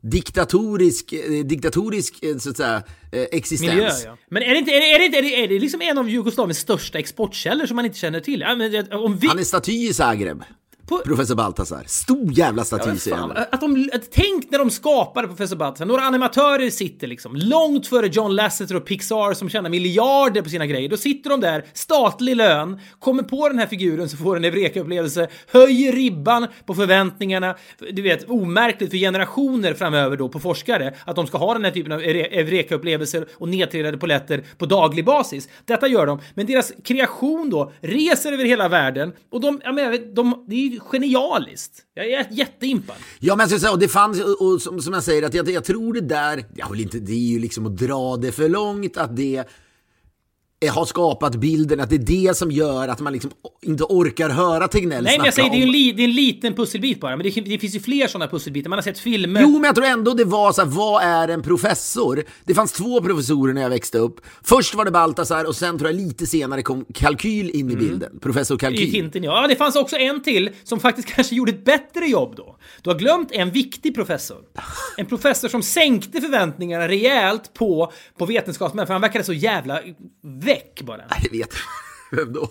diktatorisk, eh, diktatorisk eh, så att säga, eh, existens. Miljö, ja. Men är det inte, är det, är det, är det, är det liksom en av Jugoslaviens största exportkällor som man inte känner till? Ja, men, om vi... Han är staty i Zagreb. På... Professor Baltasar. Stor jävla staty ja, säger han. Att de, att, tänk när de skapade Professor Baltasar. Några animatörer sitter liksom långt före John Lasseter och Pixar som tjänar miljarder på sina grejer. Då sitter de där, statlig lön, kommer på den här figuren så får en Eureka-upplevelse, höjer ribban på förväntningarna. Du vet, omärkligt för generationer framöver då på forskare att de ska ha den här typen av Eureka-upplevelser och nedtrillade poletter på daglig basis. Detta gör de, men deras kreation då reser över hela världen och de, jag menar, de, det genialiskt. Jag är jätteimpad. Ja, men jag säga, och det fanns, och, och som, som jag säger, att jag, jag tror det där, jag vill inte, det är ju liksom att dra det för långt, att det har skapat bilden att det är det som gör att man liksom inte orkar höra Tegnell Nej, men jag säger det är, en li, det är en liten pusselbit bara. Men det, det finns ju fler sådana pusselbitar. Man har sett filmer. Jo, men jag tror ändå det var så här, vad är en professor? Det fanns två professorer när jag växte upp. Först var det Baltasar och sen tror jag lite senare kom Kalkyl in i mm. bilden. Professor Kalkyl. I hinten, ja. Det fanns också en till som faktiskt kanske gjorde ett bättre jobb då. Du har glömt en viktig professor. En professor som sänkte förväntningarna rejält på, på vetenskapsmän, för han verkade så jävla väck bara. Jag vet Vem då?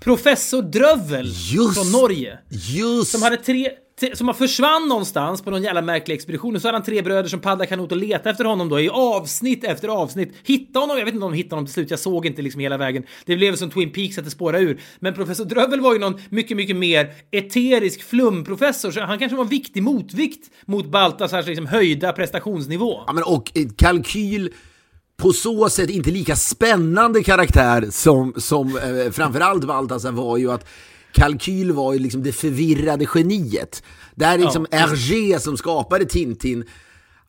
Professor Drövel just, från Norge. Just! Som hade tre som har försvann någonstans på någon jävla märklig expedition och så hade han tre bröder som paddlar kanot och letar efter honom då i avsnitt efter avsnitt. Hitta honom, jag vet inte om de hittade honom till slut, jag såg inte liksom hela vägen. Det blev som Twin Peaks att det spårade ur. Men professor Drövel var ju någon mycket, mycket mer eterisk flumprofessor så han kanske var en viktig motvikt mot Baltasars liksom höjda prestationsnivå. Ja men och kalkyl på så sätt inte lika spännande karaktär som, som eh, framförallt Baltasar var ju att Kalkyl var ju liksom det förvirrade geniet. Det här är liksom ja. Hergé som skapade Tintin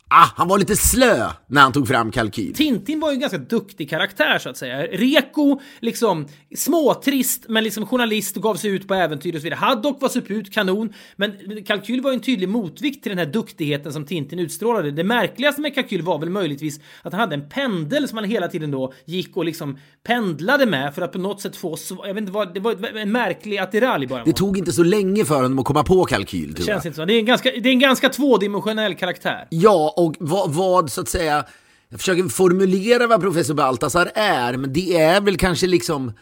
Ah, han var lite slö när han tog fram kalkyl. Tintin var ju en ganska duktig karaktär så att säga. Reko, liksom småtrist, men liksom journalist och gav sig ut på äventyr och så vidare. Haddock var suput, kanon, men kalkyl var ju en tydlig motvikt till den här duktigheten som Tintin utstrålade. Det märkligaste med kalkyl var väl möjligtvis att han hade en pendel som han hela tiden då gick och liksom pendlade med för att på något sätt få, jag vet inte vad, det var en märklig attiralj bara. Det tog inte så länge för honom att komma på kalkyl, tror Det känns inte så. Det är en ganska, det är en ganska tvådimensionell karaktär. Ja, och vad, vad, så att säga, jag försöker formulera vad professor Baltasar är, men det är väl kanske liksom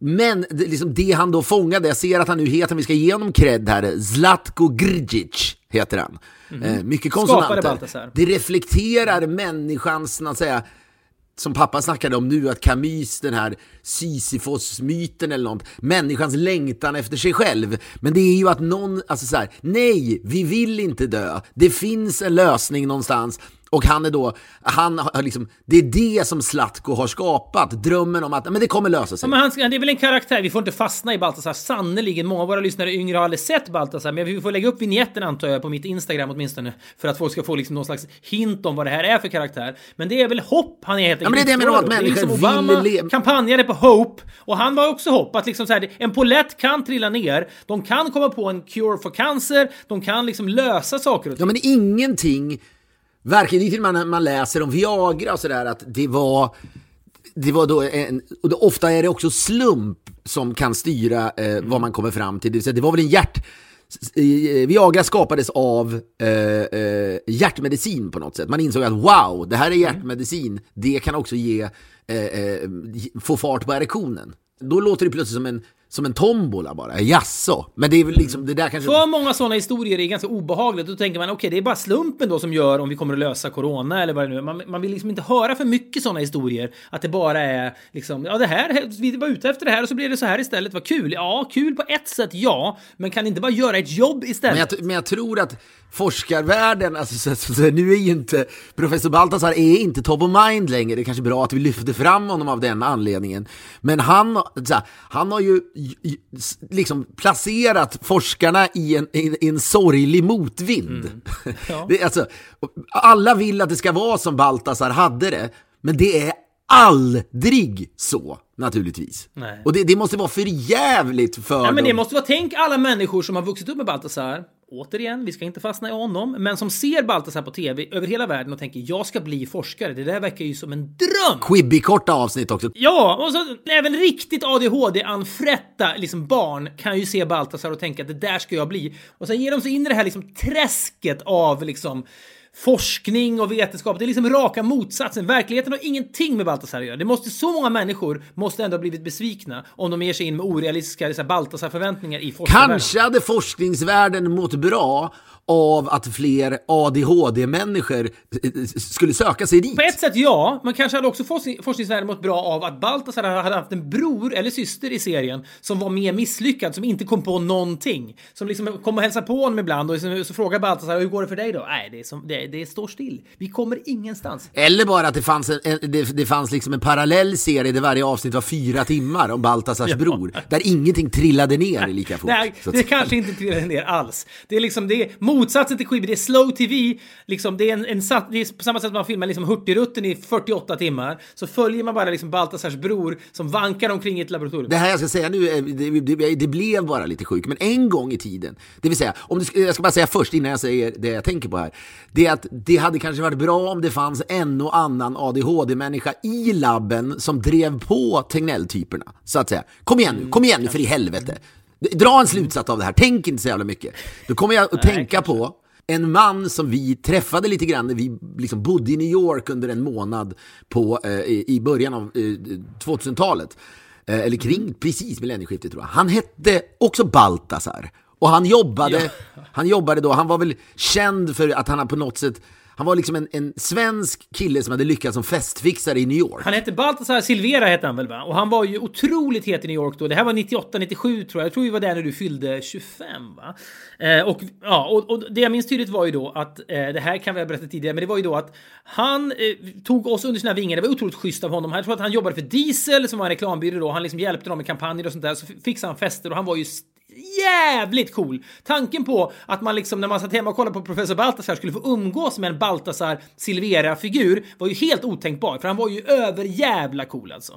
men det, liksom det han då fångade, jag ser att han nu heter, vi ska ge honom cred här, Zlatko Grgic heter han. Mm eh, mycket konsonanter. Det reflekterar människans, att säga, som pappa snackade om nu, att Camus, den här Sisyfos-myten eller något, människans längtan efter sig själv. Men det är ju att någon, alltså så här, nej, vi vill inte dö. Det finns en lösning någonstans. Och han är då, han har liksom, det är det som Zlatko har skapat. Drömmen om att men det kommer lösa sig. Ja, men han, det är väl en karaktär, vi får inte fastna i Baltasar. Sannerligen, många av våra lyssnare yngre har aldrig sett Baltasar, men vi får lägga upp vignetten antar jag på mitt Instagram åtminstone. För att folk ska få liksom någon slags hint om vad det här är för karaktär. Men det är väl hopp han är helt Ja, men det är det jag menar, att människor liksom vill Obama leva- kampanjade på hope och han var också hopp. Att liksom så här, en polett kan trilla ner, de kan komma på en cure för cancer, de kan liksom lösa saker och ting. Ja men ingenting, verkligen, det är till och med när man läser om Viagra och sådär att det var, det var då en, och då, ofta är det också slump som kan styra eh, vad man kommer fram till. Det, det var väl en hjärt... eh, Viagra skapades av eh, eh, hjärtmedicin på något sätt. Man insåg att wow, det här är hjärtmedicin. Det kan också ge, eh, eh, få fart på erektionen. Då låter det plötsligt som en, som en tombola bara. Jaså? Men det är väl liksom, det där kanske... För många sådana historier är ganska obehagligt. Då tänker man okej, det är bara slumpen då som gör om vi kommer att lösa corona eller vad det nu är. Man, man vill liksom inte höra för mycket sådana historier. Att det bara är liksom, ja det här, vi var ute efter det här och så blev det så här istället. Vad kul! Ja, kul på ett sätt, ja. Men kan inte bara göra ett jobb Men istället? jag, men jag tror att forskarvärlden, alltså, så, så, så, nu är ju inte, professor Baltasar är inte top of mind längre, det är kanske bra att vi lyfter fram honom av den anledningen. Men han, här, han har ju liksom placerat forskarna i en, i, i en sorglig motvind. Ja. Det, alltså, alla vill att det ska vara som Baltasar hade det, men det är aldrig så, naturligtvis. Nej. Och det, det måste vara för jävligt för Ja, men det dem. måste vara, tänk alla människor som har vuxit upp med Baltasar. Återigen, vi ska inte fastna i honom, men som ser Baltasar på TV över hela världen och tänker jag ska bli forskare. Det där verkar ju som en dröm! Quibi-korta avsnitt också. Ja, och så även riktigt ADHD-anfrätta liksom barn kan ju se Baltasar och tänka att det där ska jag bli. Och sen ger de sig in i det här liksom träsket av liksom forskning och vetenskap. Det är liksom raka motsatsen. Verkligheten har ingenting med Baltasar att göra. Det måste, så många människor måste ändå ha blivit besvikna om de ger sig in med orealistiska Baltasar-förväntningar i forskarvärlden. Kanske hade forskningsvärlden mått bra av att fler ADHD-människor eh, skulle söka sig dit. På ett sätt ja, men kanske hade också forskning, forskningsvärlden mått bra av att Baltasar hade haft en bror eller syster i serien som var mer misslyckad, som inte kom på någonting. Som liksom kom och hälsade på honom ibland och så, så frågar Baltasar hur går det för dig då? Nej, det, som, det, det står still. Vi kommer ingenstans. Eller bara att det fanns, en, det, det fanns liksom en parallell serie där varje avsnitt var fyra timmar om Baltasars bror. Där ingenting trillade ner lika fort. Nej, det kanske inte trillade ner alls. Det är liksom det är motsatsen till skivor, Det är slow TV. Liksom, det är en, en det är på samma sätt som man filmar liksom Hurtigrutten i 48 timmar. Så följer man bara liksom Baltasars bror som vankar omkring i ett laboratorium. Det här jag ska säga nu, eh, det, det, det blev bara lite sjukt, men en gång i tiden, det vill säga, om du, jag ska bara säga först innan jag säger det jag tänker på här, det är att det hade kanske varit bra om det fanns en och annan ADHD-människa i labben som drev på Tegnell-typerna, så att säga. Kom igen nu, kom igen nu för i helvete. Dra en slutsats av det här, tänk inte så jävla mycket. Då kommer jag att tänka på en man som vi träffade lite grann när vi liksom bodde i New York under en månad på, eh, i, början av eh, 2000-talet. Eh, eller kring precis millennieskiftet tror jag. Han hette också Baltasar. Och han jobbade, han jobbade då, han var väl känd för att han på något sätt, han var liksom en, en svensk kille som hade lyckats som festfixare i New York. Han hette Baltasar Silvera hette han väl va? Och han var ju otroligt het i New York då. Det här var 98, 97 tror jag. Jag tror vi var där när du fyllde 25 va? Eh, och, ja, och, och det jag minns tydligt var ju då att, eh, det här kan vi ha berättat tidigare, men det var ju då att han eh, tog oss under sina vingar. Det var otroligt schysst av honom. Jag tror att han jobbade för Diesel som var en reklambyrå då. Han liksom hjälpte dem med kampanjer och sånt där. Så fixade han fester och han var ju st- jävligt cool. Tanken på att man liksom när man satt hemma och kollade på Professor Baltasar skulle få umgås med en Baltasar Silvera-figur var ju helt otänkbar, för han var ju över jävla cool alltså.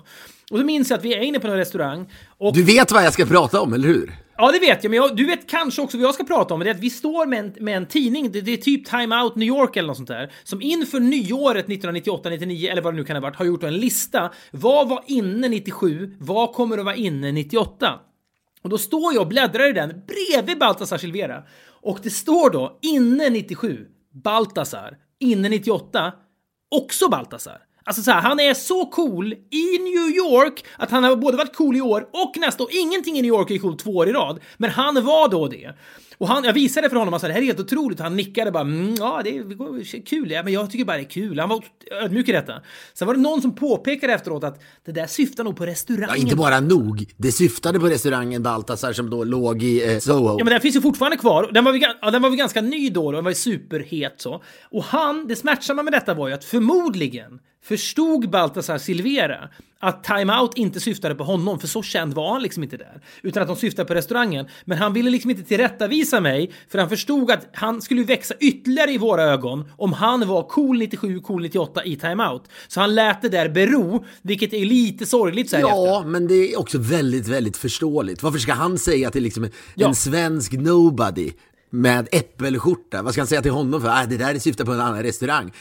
Och så minns jag att vi är inne på en restaurang och Du vet vad jag ska prata om, eller hur? Ja, det vet jag, men jag, du vet kanske också vad jag ska prata om. Det är att vi står med en, med en tidning, det, det är typ Time Out New York eller något sånt där, som inför nyåret 1998-99, eller vad det nu kan ha varit, har gjort en lista. Vad var inne 97? Vad kommer att vara inne 98? Och då står jag och bläddrar i den bredvid Baltasar Silvera. Och det står då inne 97, Baltasar, inne 98, också Baltasar. Alltså så här, han är så cool i New York att han har både varit cool i år och nästa år. Ingenting i New York är coolt två år i rad, men han var då det. Och han, jag visade för honom, han sa det här är helt otroligt. Han nickade bara, mm, ja det är kul, ja, men jag tycker bara det är kul. Han var ödmjuk i detta. Sen var det någon som påpekade efteråt att det där syftar nog på restaurangen. Ja, inte bara nog. Det syftade på restaurangen Baltasar som då låg i eh, Soho. Ja, men den finns ju fortfarande kvar. Den var, ja, den var väl ganska ny då, och den var ju superhet så. Och han, det smärtsamma med detta var ju att förmodligen förstod Baltasar Silvera att timeout inte syftade på honom, för så känd var han liksom inte där. Utan att de syftade på restaurangen. Men han ville liksom inte tillrättavisa mig, för han förstod att han skulle växa ytterligare i våra ögon om han var cool 97, cool 98 i timeout. Så han lät det där bero, vilket är lite sorgligt så här. Ja, men det är också väldigt, väldigt förståeligt. Varför ska han säga till liksom en, Ja. en svensk nobody med äppelskjorta, vad ska han säga till honom för? Ah, det där syftar på en annan restaurang.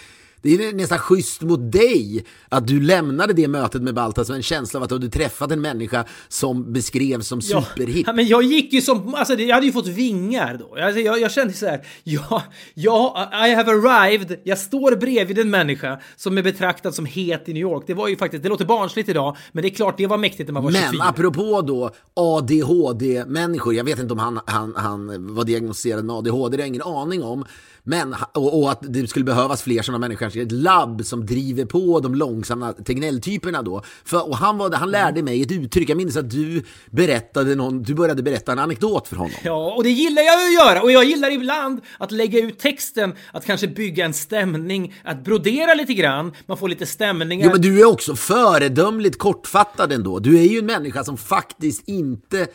Det är nästan schysst mot dig att du lämnade det mötet med Baltas med en känsla av att du hade träffat en människa som beskrevs som superhip. Ja, men jag gick ju som, alltså jag hade ju fått vingar då. Alltså, jag, jag kände så här, ja, ja, I have arrived. Jag står bredvid en människa som är betraktad som het i New York. Det var ju faktiskt, det låter barnsligt idag, men det är klart det var mäktigt när man var 24. Men apropå då ADHD-människor, jag vet inte om han, han, han var diagnostiserad med ADHD, det har jag ingen aning om. Men, och, och att det skulle behövas fler sådana människor, kanske ett labb som driver på de långsamma Tegnell-typerna då. För, och han, var, han lärde mig ett uttryck, jag minns att du berättade någon, du började berätta en anekdot för honom. Ja, och det gillar jag att göra. Och jag gillar ibland att lägga ut texten, att kanske bygga en stämning, att brodera lite grann. Man får lite stämningar. Jo men du är också föredömligt kortfattad ändå. Du är ju en människa som faktiskt inte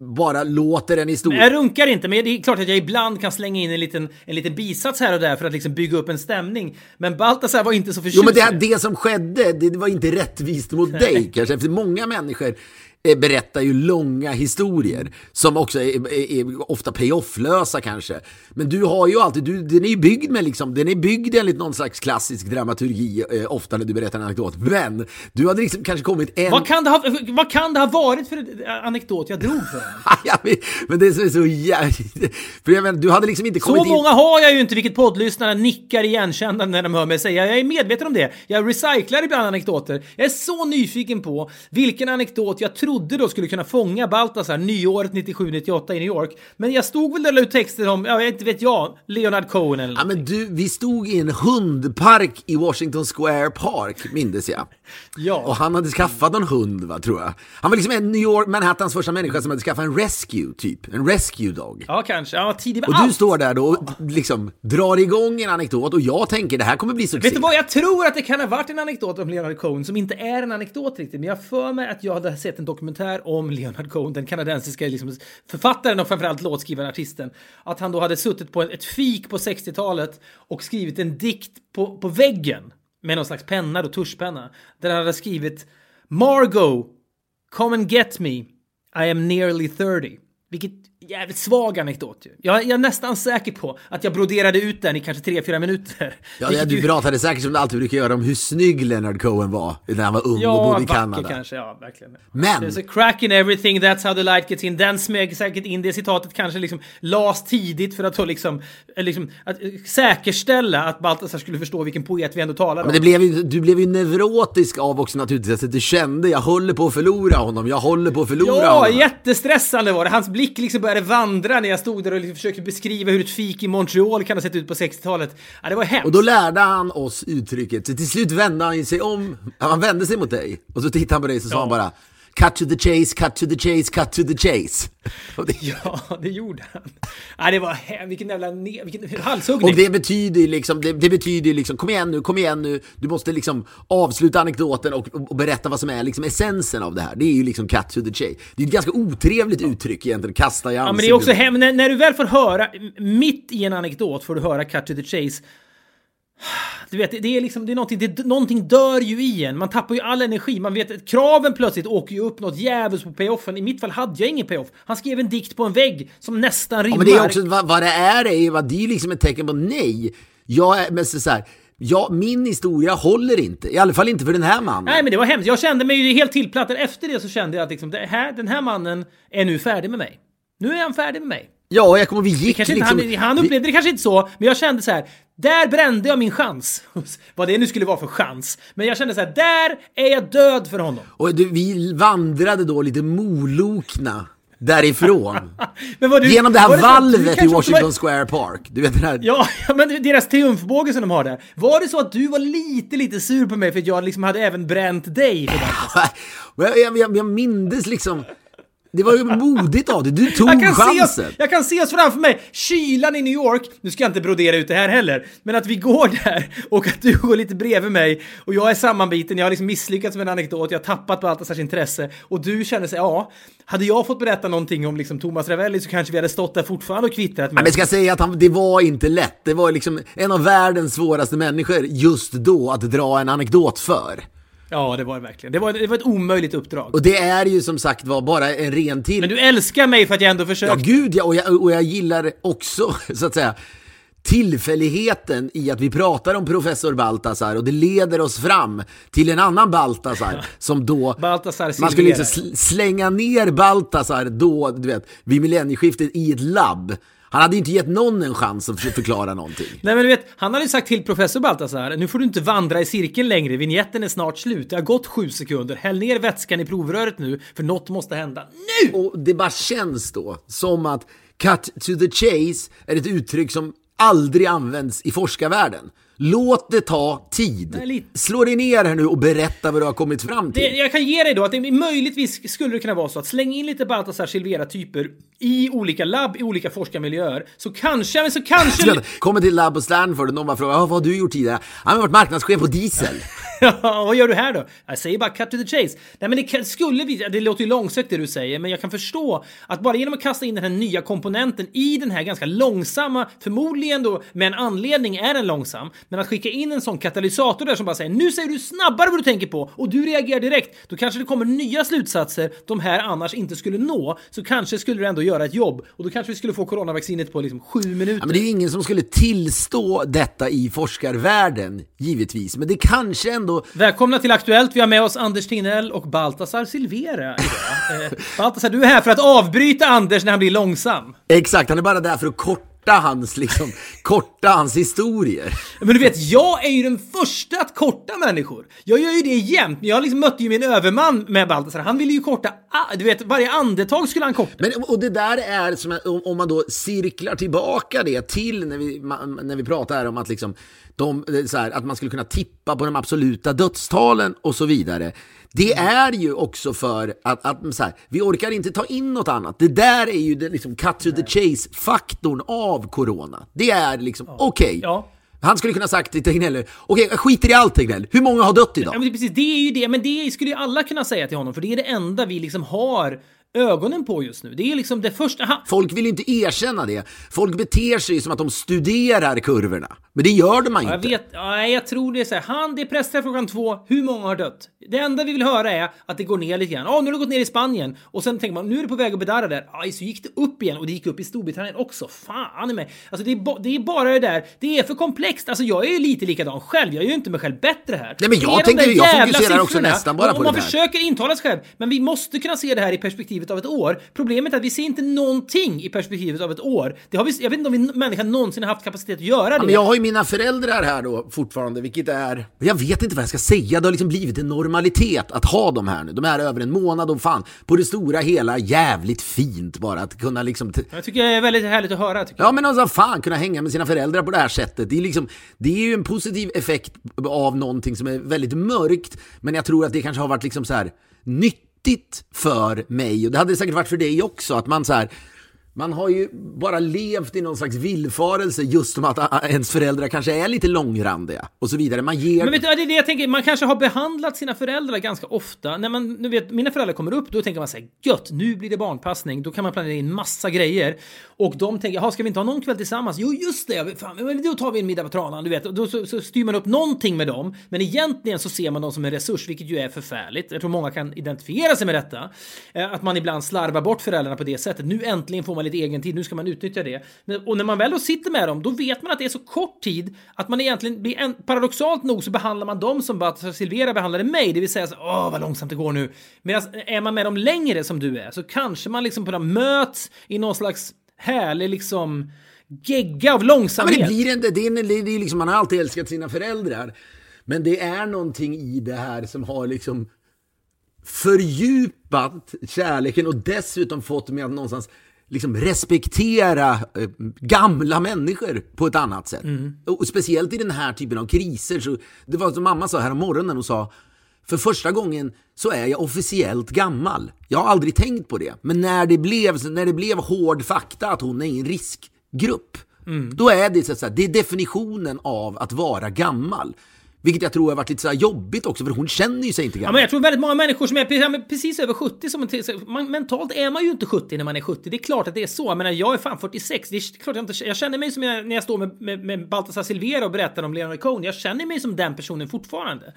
bara låter en historia. Jag runkar inte, men det är klart att jag ibland kan slänga in en liten, en liten bisats här och där för att liksom bygga upp en stämning. Men Baltasar var inte så förtjust Jo men det, det som skedde, det var inte rättvist mot dig kanske. För många människor berättar ju långa historier som också är, är, är ofta payoff-lösa kanske. Men du har ju alltid, du, den är ju byggd med liksom, den är byggd enligt någon slags klassisk dramaturgi eh, ofta när du berättar en anekdot. Men du hade liksom kanske kommit en... Vad kan, det ha, vad kan det ha varit för anekdot jag drog för? Ja, men- men det som är så jävligt... För jag menar, du hade liksom inte Så kommit in... många har jag ju inte, vilket poddlyssnarna nickar igenkännande när de hör mig säga. Jag är medveten om det. Jag recyclar ibland anekdoter. Jag är så nyfiken på vilken anekdot jag trodde då skulle kunna fånga Baltasar nyåret 97-98 i New York. Men jag stod väl där och la ut texten om, jag vet inte vet jag, Leonard Cohen eller Ja, men du, vi stod i en hundpark i Washington Square Park, mindes jag. Ja. Och han hade skaffat en hund, va, tror jag. Han var liksom en New York, Manhattans första människa som hade skaffat en rescue, typ. En rescue dog. Ja, kanske. Han var tidig med Och du allt. står där då och liksom drar igång en anekdot och jag tänker det här kommer bli succé. Vet du vad, jag tror att det kan ha varit en anekdot om Leonard Cohen som inte är en anekdot riktigt, men jag för mig att jag hade sett en dokumentär om Leonard Cohen, den kanadensiska liksom, författaren och framförallt låtskrivaren, artisten, att han då hade suttit på ett fik på 60-talet och skrivit en dikt på, på väggen med någon slags penna och tuschpenna, där han hade skrivit Margot, come and get me, I am nearly 30. Vilket jävligt svag anekdot ju. Jag, jag är nästan säker på att jag broderade ut den i kanske 3-4 minuter. Ja, ja, du pratade säkert som du alltid brukar göra om hur snygg Leonard Cohen var när han var ung och Ja, bodde i Kanada. kanske, ja verkligen. Men- There's a crack in everything, that's how the light gets in. Den smög säkert in, det citatet kanske liksom las tidigt för att då liksom, eh, liksom att eh, säkerställa att Baltasar skulle förstå vilken poet vi ändå talar om. Men det blev ju, du blev ju neurotisk av också naturligtvis, att du kände jag håller på att förlora honom, jag håller på att förlora Ja, honom. jättestressande var det. Hans blick liksom började vandra när jag stod där och liksom försökte beskriva hur ett fik i Montreal kan ha sett ut på 60-talet. Ja, det var hemskt. Och då lärde han oss uttrycket, så till slut vände han sig om, han vände sig mot dig och så tittade han på dig så sa Ja. han bara Cut to the chase, cut to the chase, cut to the chase. Det, Ja, det gjorde han. Ja, det var. Vilken jävla... Ne... Vilken halshuggning. och det betyder ju liksom, det, det betyder ju liksom, kom igen nu, kom igen nu, du måste liksom avsluta anekdoten och, och berätta vad som är liksom essensen av det här. Det är ju liksom cut to the chase. Det är ett ganska otrevligt uttryck egentligen, kasta i Ja, ansiktet. men det är också hem... när, när du väl får höra, mitt i en anekdot får du höra cut to the chase. Du vet, det är liksom, det är någonting, det, någonting dör ju i en. Man tappar ju all energi. Man vet att kraven plötsligt åker ju upp något djävulskt på payoffen. I mitt fall hade jag ingen payoff. Han skrev en dikt på en vägg som nästan rimmar. Ja, men det är också, vad, vad det är, är ju, vad- det är liksom ett tecken på nej. Jag är, men så här, ja, min historia håller inte. I alla fall inte för den här mannen. Nej, men det var hemskt. Jag kände mig ju helt tillplattad. Efter det så kände jag att liksom, här, den här mannen är nu färdig med mig. Nu är han färdig med mig. Ja, jag kommer vi gick liksom... han, han vi- upplevde det kanske inte så, men jag kände så här. Där brände jag min chans. Vad det nu skulle vara för chans. Men jag kände så här, där är jag död för honom. Och du, vi vandrade då lite molokna därifrån. Du, Genom det här du valvet i Washington Var, Square Park. Du vet den här... ja, men deras triumfbåge som de har där. Var det så att du var lite, lite sur på mig för att jag liksom hade även bränt dig för det? Jag, jag, jag, jag mindes liksom... Det var ju modigt av dig. Du tog Jag kan, chansen. jag kan se oss framför mig, kylan i New York, nu ska jag inte brodera ut det här heller, men att vi går där och att du går lite bredvid mig och jag är sammanbiten, jag har liksom misslyckats med en anekdot, jag har tappat Baltasars intresse och du känner sig, ja, hade jag fått berätta någonting om liksom Thomas Ravelli så kanske vi hade stått där fortfarande och kvittrat men jag ska säga att han, det var inte lätt. Det var liksom en av världens svåraste människor just då att dra en anekdot för. Ja, det var det verkligen. Det var, det var ett omöjligt uppdrag. Och det är ju som sagt var bara en ren till... Men du älskar mig för att jag ändå Ja, försökte. gud ja, och jag, och jag gillar också, så att säga, tillfälligheten i att vi pratar om professor Baltasar och det leder oss fram till en annan Baltasar som då... Baltasar Man skulle liksom sl- slänga ner Baltasar då, du vet, vid millennieskiftet i ett labb. Han hade inte gett någon en chans att förklara någonting. Nej men du vet, han hade ju sagt till professor Baltasar, nu får du inte vandra i cirkeln längre, vignetten är snart slut, det har gått sju sekunder, häll ner vätskan i provröret nu, för något måste hända nu! Och det bara känns då som att cut to the chase är ett uttryck som aldrig används i forskarvärlden. Låt det ta tid. Nej. Slå dig ner här nu och berätta vad du har kommit fram till. Det, jag kan ge dig då att det möjligtvis skulle det kunna vara så att släng in lite Baltasar Silvera-typer i olika labb, i olika forskarmiljöer, så kanske, men så kanske... Kommer till labb på Stanford och någon bara frågar "Ja, vad har du gjort tidigare? Han har varit marknadschef på diesel. Ja, vad gör du här då? Jag säger bara cut to the chase. Nej men det skulle vi, det låter ju långsökt det du säger, men jag kan förstå att bara genom att kasta in den här nya komponenten i den här ganska långsamma, förmodligen då med en anledning är den långsam, men att skicka in en sån katalysator där som bara säger nu säger du snabbare vad du tänker på och du reagerar direkt, då kanske det kommer nya slutsatser de här annars inte skulle nå, så kanske skulle det ändå göra ett jobb och då kanske vi skulle få coronavaccinet på liksom sju minuter. Ja, men det är ju ingen som skulle tillstå detta i forskarvärlden, givetvis. Men det kanske ändå... Välkomna till Aktuellt. Vi har med oss Anders Tegnell och Baltasar Silvera idag. Eh, Baltasar, du är här för att avbryta Anders när han blir långsam. Exakt, han är bara där för att korta hans, liksom, korta hans historier. Men du vet, jag är ju den första att korta människor. Jag gör ju det jämt. Jag liksom mötte ju min överman med Baltasar. Han ville ju korta, du vet, varje andetag skulle han korta. Men, och det där är, som, om, man då cirklar tillbaka det till när vi, när vi pratar här om att, liksom, de, så här, att man skulle kunna tippa på de absoluta dödstalen och så vidare. Det är ju också för att, att så här, vi orkar inte ta in något annat. Det där är ju den liksom cut to the chase-faktorn av corona. Det är liksom, okej. Ja. Han skulle kunna sagt till Tegnell, okej, jag skiter i allt Tegnell. Hur många har dött idag? Ja, men precis, det är ju det. Men det skulle ju alla kunna säga till honom, för det är det enda vi liksom har ögonen på just nu. Det är liksom det första... Aha. Folk vill inte erkänna det. Folk beter sig som att de studerar kurvorna. Men det gör de man ju Jag inte. vet, ja, jag tror det är så här. Han, det är pressträff klockan två. Hur många har dött? Det enda vi vill höra är att det går ner lite grann. Ja, nu har det gått ner i Spanien. Och sen tänker man, nu är det på väg att bedarra där. Aj, så gick det upp igen och det gick upp i Storbritannien också. Fan i mig. Alltså det är, det är bara det där. Det är för komplext. Alltså jag är ju lite likadan själv. Jag gör ju inte mig själv bättre här. Nej, men jag är tänker- jag fokuserar också siffrorna. nästan bara på man det där. försöker intala sig själv. Men vi måste kunna se det här i perspektivet av ett år. Problemet är att vi ser inte någonting i perspektivet av ett år. Det har vi, jag vet inte om vi människan någonsin har haft kapacitet att göra det. Ja, men jag har ju mina föräldrar här då fortfarande, vilket är... Jag vet inte vad jag ska säga, det har liksom blivit en normalitet att ha dem här nu. De är över en månad och fan, på det stora hela jävligt fint bara att kunna liksom... Jag tycker det är väldigt härligt att höra. Tycker jag. Ja men alltså fan, kunna hänga med sina föräldrar på det här sättet. Det är, liksom, det är ju en positiv effekt av någonting som är väldigt mörkt. Men jag tror att det kanske har varit liksom så här nyttigt för mig. Och det hade det säkert varit för dig också. Att man så här... Man har ju bara levt i någon slags villfarelse just som att ah, ens föräldrar kanske är lite långrandiga och så vidare. Man ger... Men vet du, det är det jag tänker, man kanske har behandlat sina föräldrar ganska ofta. När man, nu vet, mina föräldrar kommer upp, då tänker man säga gött, nu blir det barnpassning. Då kan man planera in massa grejer. Och de tänker, jaha, ska vi inte ha någon kväll tillsammans? Jo, just det, fan, då tar vi en middag på Tranan, du vet. Och då så, så styr man upp någonting med dem. Men egentligen så ser man dem som en resurs, vilket ju är förfärligt. Jag tror många kan identifiera sig med detta. Eh, att man ibland slarvar bort föräldrarna på det sättet. Nu äntligen får man lite egen tid, nu ska man utnyttja det. Och när man väl då sitter med dem, då vet man att det är så kort tid att man egentligen blir en, paradoxalt nog så behandlar man dem som Baltasar Silvera behandlade mig, det vill säga så, åh vad långsamt det går nu. Medan är man med dem längre som du är så kanske man liksom på dem möts i någon slags härlig liksom gegga av Ja, men långsamhet. det blir inte, det är, det är liksom, man har alltid älskat sina föräldrar. Men det är någonting i det här som har liksom fördjupat kärleken och dessutom fått mig att någonstans liksom respektera eh, gamla människor på ett annat sätt. Och speciellt i den här typen av kriser. Så det var som mamma sa här om morgonen, hon sa för första gången så är jag officiellt gammal. Jag har aldrig tänkt på det. Men när det blev, när det blev hård fakta att hon är i en riskgrupp, då är det så att säga, det är definitionen av att vara gammal. Vilket jag tror har varit lite så jobbigt också, för hon känner ju sig inte Ja, gammal. men jag tror väldigt många människor som är precis, ja, över 70, som man, mentalt är man ju inte 70 när man är 70. Det är klart att det är så. Jag menar, jag är fan 46. Det är klart jag, inte, jag känner mig som jag, när jag står med, med, med Baltasar Silvera och berättar om Leonard Cohen. Jag känner mig som den personen fortfarande.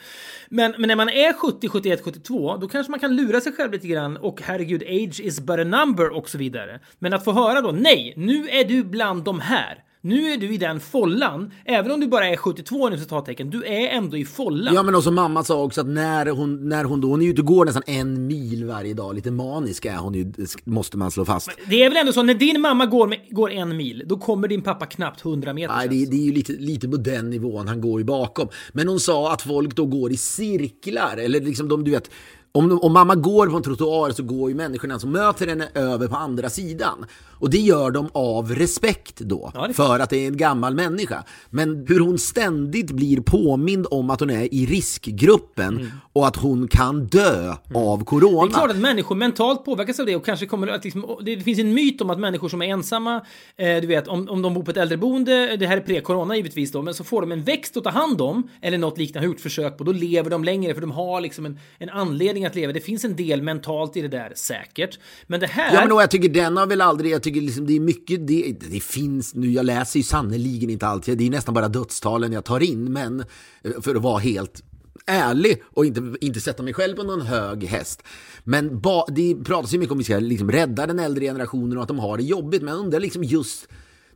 Men, men när man är 70, 71, 72, då kanske man kan lura sig själv lite grann och herregud, age is but a number och så vidare. Men att få höra då, nej, nu är du bland de här. Nu är du i den follan. Även om du bara är 72 nu citattecken, du är ändå i follan. Ja men och som mamma sa också att när hon, när hon då, hon är ute och går nästan en mil varje dag, lite manisk är hon ju, måste man slå fast. Det är väl ändå så, när din mamma går, med, går en mil, då kommer din pappa knappt 100 meter. Nej, det, det är ju lite, lite på den nivån, han går ju bakom. Men hon sa att folk då går i cirklar, eller liksom de, du vet, om, om mamma går på en trottoar så går ju människorna som möter henne över på andra sidan. Och det gör de av respekt då, Ja, för att det är en gammal människa. Men hur hon ständigt blir påmind om att hon är i riskgruppen och att hon kan dö av corona. Mm. Det är klart att människor mentalt påverkas av det och kanske kommer att liksom, det finns en myt om att människor som är ensamma, eh, du vet om, om de bor på ett äldreboende, det här är pre-corona givetvis då, men så får de en växt att ta hand om eller något liknande, har gjort försök på, då lever de längre för de har liksom en, en anledning att leva. Det finns en del mentalt i det där säkert. Men det här... Ja men då, jag tycker den har väl aldrig, jag tycker liksom det är mycket, det, det finns nu, jag läser ju sannerligen inte allt, det är nästan bara dödstalen jag tar in, men eh, för att vara helt ärlig och inte, inte sätta mig själv på någon hög häst. Men ba, det pratas ju mycket om att vi ska liksom rädda den äldre generationen och att de har det jobbigt, men jag undrar liksom just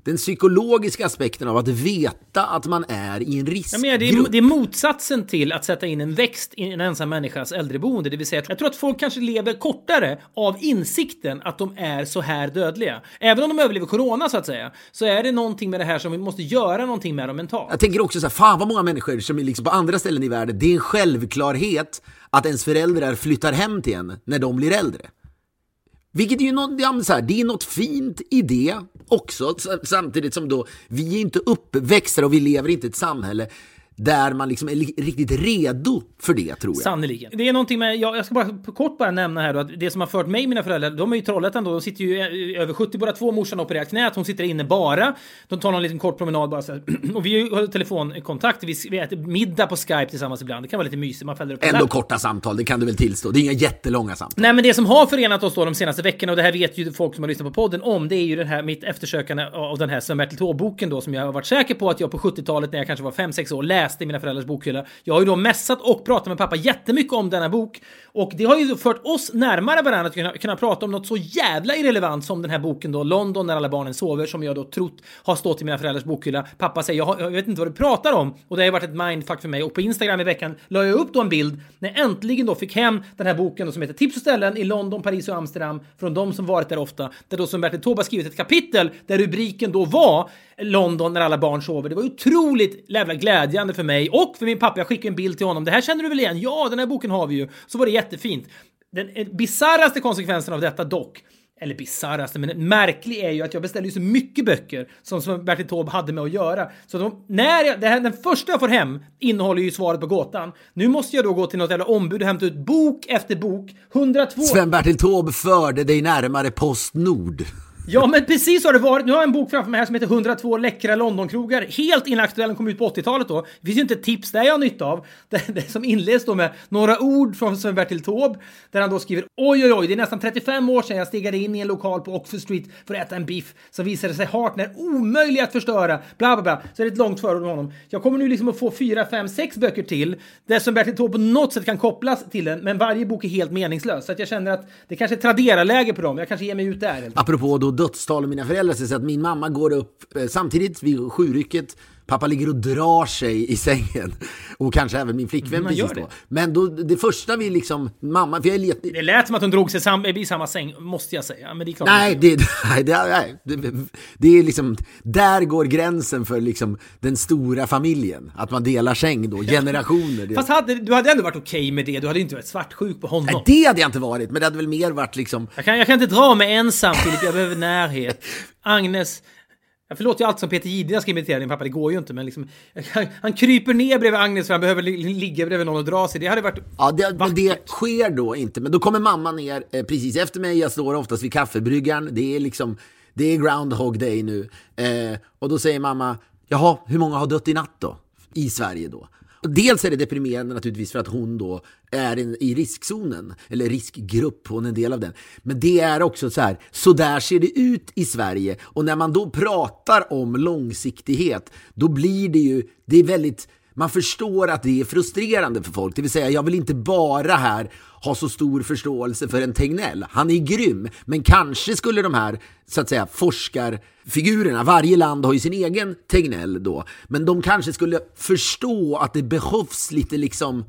den psykologiska aspekten av att veta att man är i en Ja, riskgrupp. men det, är, det är motsatsen till att sätta in en växt i en ensam människas äldreboende. Det vill säga, jag tror att folk kanske lever kortare av insikten att de är så här dödliga. Även om de överlever corona så att säga, så är det någonting med det här som vi måste göra någonting med dem mentalt. Jag tänker också så här, fan vad många människor som är liksom på andra ställen i världen, det är en självklarhet att ens föräldrar flyttar hem till en när de blir äldre. Vilket är ju något, ja, så här, det är något fint i det också, samtidigt som då vi är inte uppväxta och vi lever inte i ett samhälle där man liksom är riktigt redo för det tror jag. Sannerligen. Det är någonting med, jag, jag ska bara på kort bara nämna här då, att det som har fört mig mina föräldrar, de är ju Trollhättan då, de sitter ju över 70 båda två, morsan har opererat knät, hon sitter inne bara. De tar någon liten kort promenad bara så här. Och vi har ju telefonkontakt, vi, vi äter middag på Skype tillsammans ibland, det kan vara lite mysigt, man fäller upp Ändå korta samtal, det kan du väl tillstå. Det är inga jättelånga samtal. Nej men det som har förenat oss då de senaste veckorna och det här vet ju folk som har lyssnat på podden om det är ju den här mitt eftersökande av den här Sven-Bertil Taube-boken då som jag har varit säker på att jag på 70-talet när jag kanske var 5-6 år läste i mina föräldrars bokhylla. Jag har ju då mässat och pratat med pappa jättemycket om denna bok och det har ju fört oss närmare varandra att kunna, kunna prata om något så jävla irrelevant som den här boken då London när alla barnen sover som jag då trott har stått i mina föräldrars bokhylla. Pappa säger jag, har, jag vet inte vad du pratar om och det har ju varit ett mindfuck för mig och på Instagram i veckan la jag upp då en bild när jag äntligen då fick hem den här boken då, som heter Tips och ställen i London, Paris och Amsterdam från de som varit där ofta. Där då som Bertil Taube har skrivit ett kapitel där rubriken då var London när alla barn sover. Det var otroligt jävla glädjande för mig och för min pappa. Jag skickade en bild till honom. Det här känner du väl igen? Ja, den här boken har vi ju. Så var det jättefint. Den eh, bisarraste konsekvensen av detta dock eller bisarraste, men märklig är ju att jag beställde ju så mycket böcker som, som Bertil Taube hade med att göra. Så de, när jag, det här, den första jag får hem innehåller ju svaret på gåtan. Nu måste jag då gå till något jävla ombud och hämta ut bok efter bok. 102... Sven-Bertil Taube förde dig närmare Postnord. Ja, men precis så har det varit. Nu har jag en bok framför mig här som heter 102 läckra Londonkrogar. Helt inaktuell, den kom ut på 80-talet då. Det finns ju inte ett tips där jag har nytta av. Det, det som inleds då med några ord från Sven-Bertil Taube, där han då skriver oj, oj, oj, det är nästan 35 år sedan jag stegade in i en lokal på Oxford Street för att äta en biff som visade sig hart när omöjlig att förstöra. Bla, bla, bla. Så är det ett långt förord med honom. Jag kommer nu liksom att få fyra, fem, sex böcker till där Sven-Bertil Taube på något sätt kan kopplas till den, men varje bok är helt meningslös. Så att jag känner att det kanske är Tradera-läge på dem. Jag kanske ger mig ut där. helt. Apropå då dödstal och mina föräldrar, så att min mamma går upp eh, samtidigt vid sjurycket Pappa ligger och drar sig i sängen. Och kanske även min flickvän Man precis då. det. Men då, det första vi liksom, mamma, för jag lite... Det lät som att hon drog sig sam i samma säng, måste jag säga. Men det är klart. Nej, det, nej, det, nej det, det är liksom, där går gränsen för liksom den stora familjen. Att man delar säng då, generationer. Fast hade, du hade ändå varit okej med det. Du hade inte varit svartsjuk på honom. nej, det hade jag inte varit, men det hade väl mer varit liksom... Jag kan, jag kan inte dra mig ensam Filip, jag behöver närhet. Agnes, jag förlåter ju allt som Peter Jihde ska imitera din pappa, det går ju inte men liksom, han, han kryper ner bredvid Agnes för han behöver li, ligga bredvid någon och dra sig. Det hade varit... Ja, det, men det sker då inte. Men då kommer mamma ner eh, precis efter mig. Jag står oftast vid kaffebryggaren. Det är liksom, det är groundhog day nu. Eh, och då säger mamma, jaha, hur många har dött i natt då? I Sverige då. Dels är det deprimerande naturligtvis för att hon då är in, i riskzonen, eller riskgrupp, hon är en del av den. Men det är också så här, så där ser det ut i Sverige. Och när man då pratar om långsiktighet, då blir det ju, det är väldigt man förstår att det är frustrerande för folk. Det vill säga, jag vill inte bara här ha så stor förståelse för en Tegnell. Han är grym, men kanske skulle de här så att säga forskarfigurerna, varje land har ju sin egen Tegnell då, men de kanske skulle förstå att det behövs lite liksom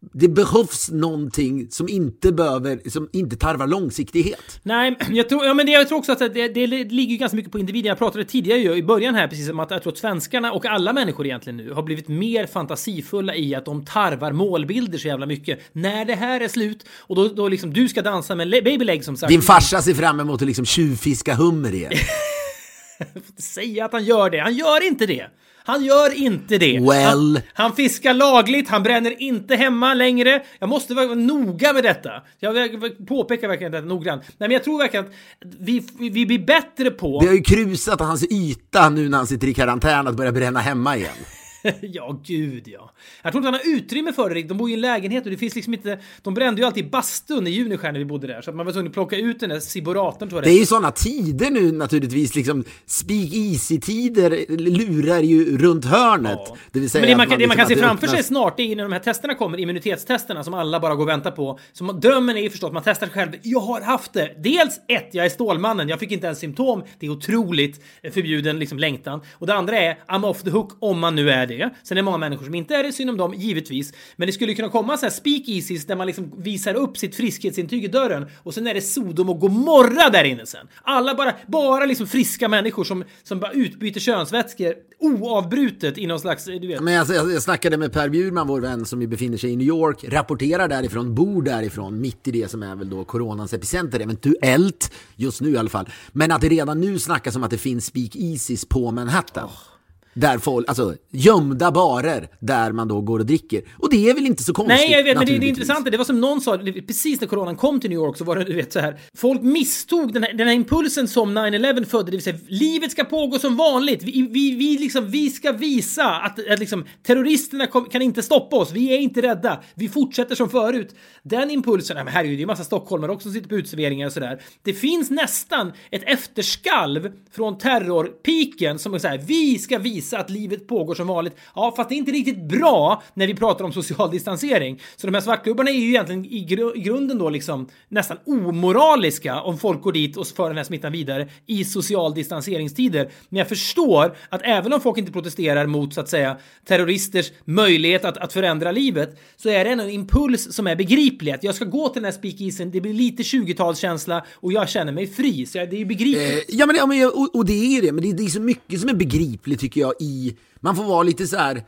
det behövs någonting som inte behöver, som inte tarvar långsiktighet. Nej, jag tror, ja, men det, jag tror också att det, det ligger ganska mycket på individen. Jag pratade tidigare ju, i början här precis om att jag tror att svenskarna och alla människor egentligen nu har blivit mer fantasifulla i att de tarvar målbilder så jävla mycket. När det här är slut och då, då liksom du ska dansa med le- baby leg som sagt. Din farsa ser fram emot att liksom tjuvfiska hummer igen. säga att han gör det. Han gör inte det. Han gör inte det. Well. Han, han fiskar lagligt, han bränner inte hemma längre. Jag måste vara noga med detta. Jag vill påpeka verkligen detta noggrant. Nej, men jag tror verkligen att vi, vi blir bättre på... Vi har ju krusat hans yta nu när han sitter i karantän att börja bränna hemma igen. ja, gud ja. Jag tror inte han har utrymme för det. De bor i en lägenhet och det finns liksom inte... De brände ju alltid bastun i Juniskär när vi bodde där. Så att man var tvungen att plocka ut den där ciboratorn tror jag Det är ju sådana tider nu naturligtvis, liksom speak easy-tider lurar ju runt hörnet. Ja. Det vill säga Men det man, kan, det man liksom- kan se framför sig öppnas- snart det är när de här testerna kommer, immunitetstesterna som alla bara går och väntar på. Så man, drömmen är ju förstås att man testar sig själv. Jag har haft det. Dels ett, jag är Stålmannen. Jag fick inte ens symptom. Det är otroligt förbjuden liksom, längtan. Och det andra är I'm off the hook om man nu är det. Sen är det många människor som inte är det, synd om dem, givetvis. Men det skulle kunna komma så här speakeasies där man liksom visar upp sitt friskhetsintyg i dörren och sen är det Sodom och Gomorra där inne sen. Alla bara, bara liksom friska människor som, som bara utbyter könsvätskor oavbrutet i någon slags, du vet. Men jag, jag, jag snackade med Per Bjurman, vår vän som ju befinner sig i New York, rapporterar därifrån, bor därifrån, mitt i det som är väl då coronans epicenter, eventuellt, just nu i alla fall. Men att det redan nu snackas om att det finns speakeasies på Manhattan. Där folk, alltså gömda barer där man då går och dricker. Och det är väl inte så konstigt? Nej, jag vet, men det, det är intressant. Det var som någon sa, precis när coronan kom till New York så var det, du vet så här. Folk misstog den här, den här impulsen som 9-11 födde, det vill säga livet ska pågå som vanligt. Vi, vi, vi, liksom, vi ska visa att, att liksom, terroristerna kom, kan inte stoppa oss. Vi är inte rädda. Vi fortsätter som förut. Den impulsen, nej men herregud, det är ju massa stockholmare också som sitter på uteserveringar och sådär. Det finns nästan ett efterskalv från terrorpiken som är så här, vi ska visa att livet pågår som vanligt. Ja, fast det är inte riktigt bra när vi pratar om social distansering. Så de här svartklubbarna är ju egentligen i, gr i grunden då liksom nästan omoraliska om folk går dit och för den här smittan vidare i social distanseringstider. Men jag förstår att även om folk inte protesterar mot så att säga terroristers möjlighet att, att förändra livet så är det ändå en impuls som är begriplig. Att jag ska gå till den här speakeasen, det blir lite 20-talskänsla och jag känner mig fri. Så det är ju begripligt. Eh, ja, men, ja, men, och, och det är ju det, men det, det är så mycket som är begripligt tycker jag i... Man får vara lite så här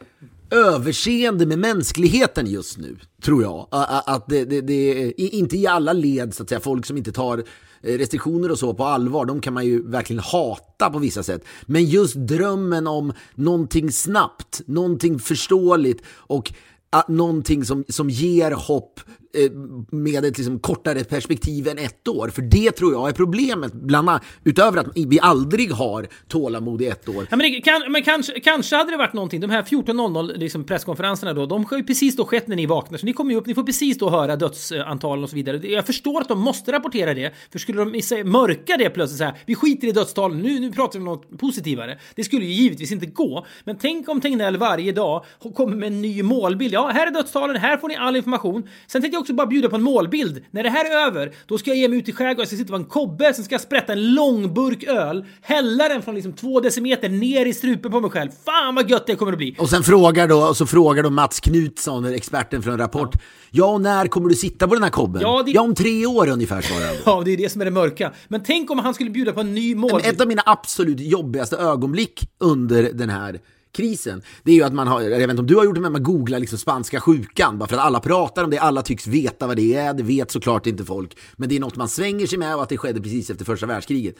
överseende med mänskligheten just nu, tror jag. Att det, det, det, inte i alla led, så att säga, folk som inte tar eh, restriktioner och så på allvar, de kan man ju verkligen hata på vissa sätt. Men just drömmen om någonting snabbt, någonting förståeligt och att någonting som, som ger hopp Eh, med ett liksom kortare perspektiv än ett år. För det tror jag är problemet, bland annat, utöver att vi aldrig har tålamod i ett år. Ja, men det kan, men kanske, kanske hade det varit någonting. De här 14.00 liksom presskonferenserna då, de har ju precis då skett när ni vaknar. Så ni kommer ju upp, ni får precis då höra dödsantalen och så vidare. Jag förstår att de måste rapportera det. För skulle de mörka det plötsligt så här, vi skiter i dödstalen, nu, nu pratar vi om något positivare. Det skulle ju givetvis inte gå. Men tänk om Tegnell varje dag kommer med en ny målbild. Ja, här är dödstalen, här får ni all information. Sen tänkte jag också bara bjuda på en målbild. När det här är över, då ska jag ge mig ut i skärgården, jag ska sitta på en kobbe, sen ska jag sprätta en lång burk öl, hälla den från liksom två decimeter ner i strupen på mig själv. Fan vad gött det kommer att bli! Och sen frågar då, och så frågar då Mats Knutsson, experten från Rapport, ja och när kommer du sitta på den här kobben? Ja, det- ja om tre år ungefär svarar han. Ja, det är det som är det mörka. Men tänk om han skulle bjuda på en ny målbild. Ett av mina absolut jobbigaste ögonblick under den här krisen, det är ju att man har, jag vet inte om du har gjort det, men man googlar liksom spanska sjukan, bara för att alla pratar om det, alla tycks veta vad det är, det vet såklart inte folk, men det är något man svänger sig med och att det skedde precis efter första världskriget.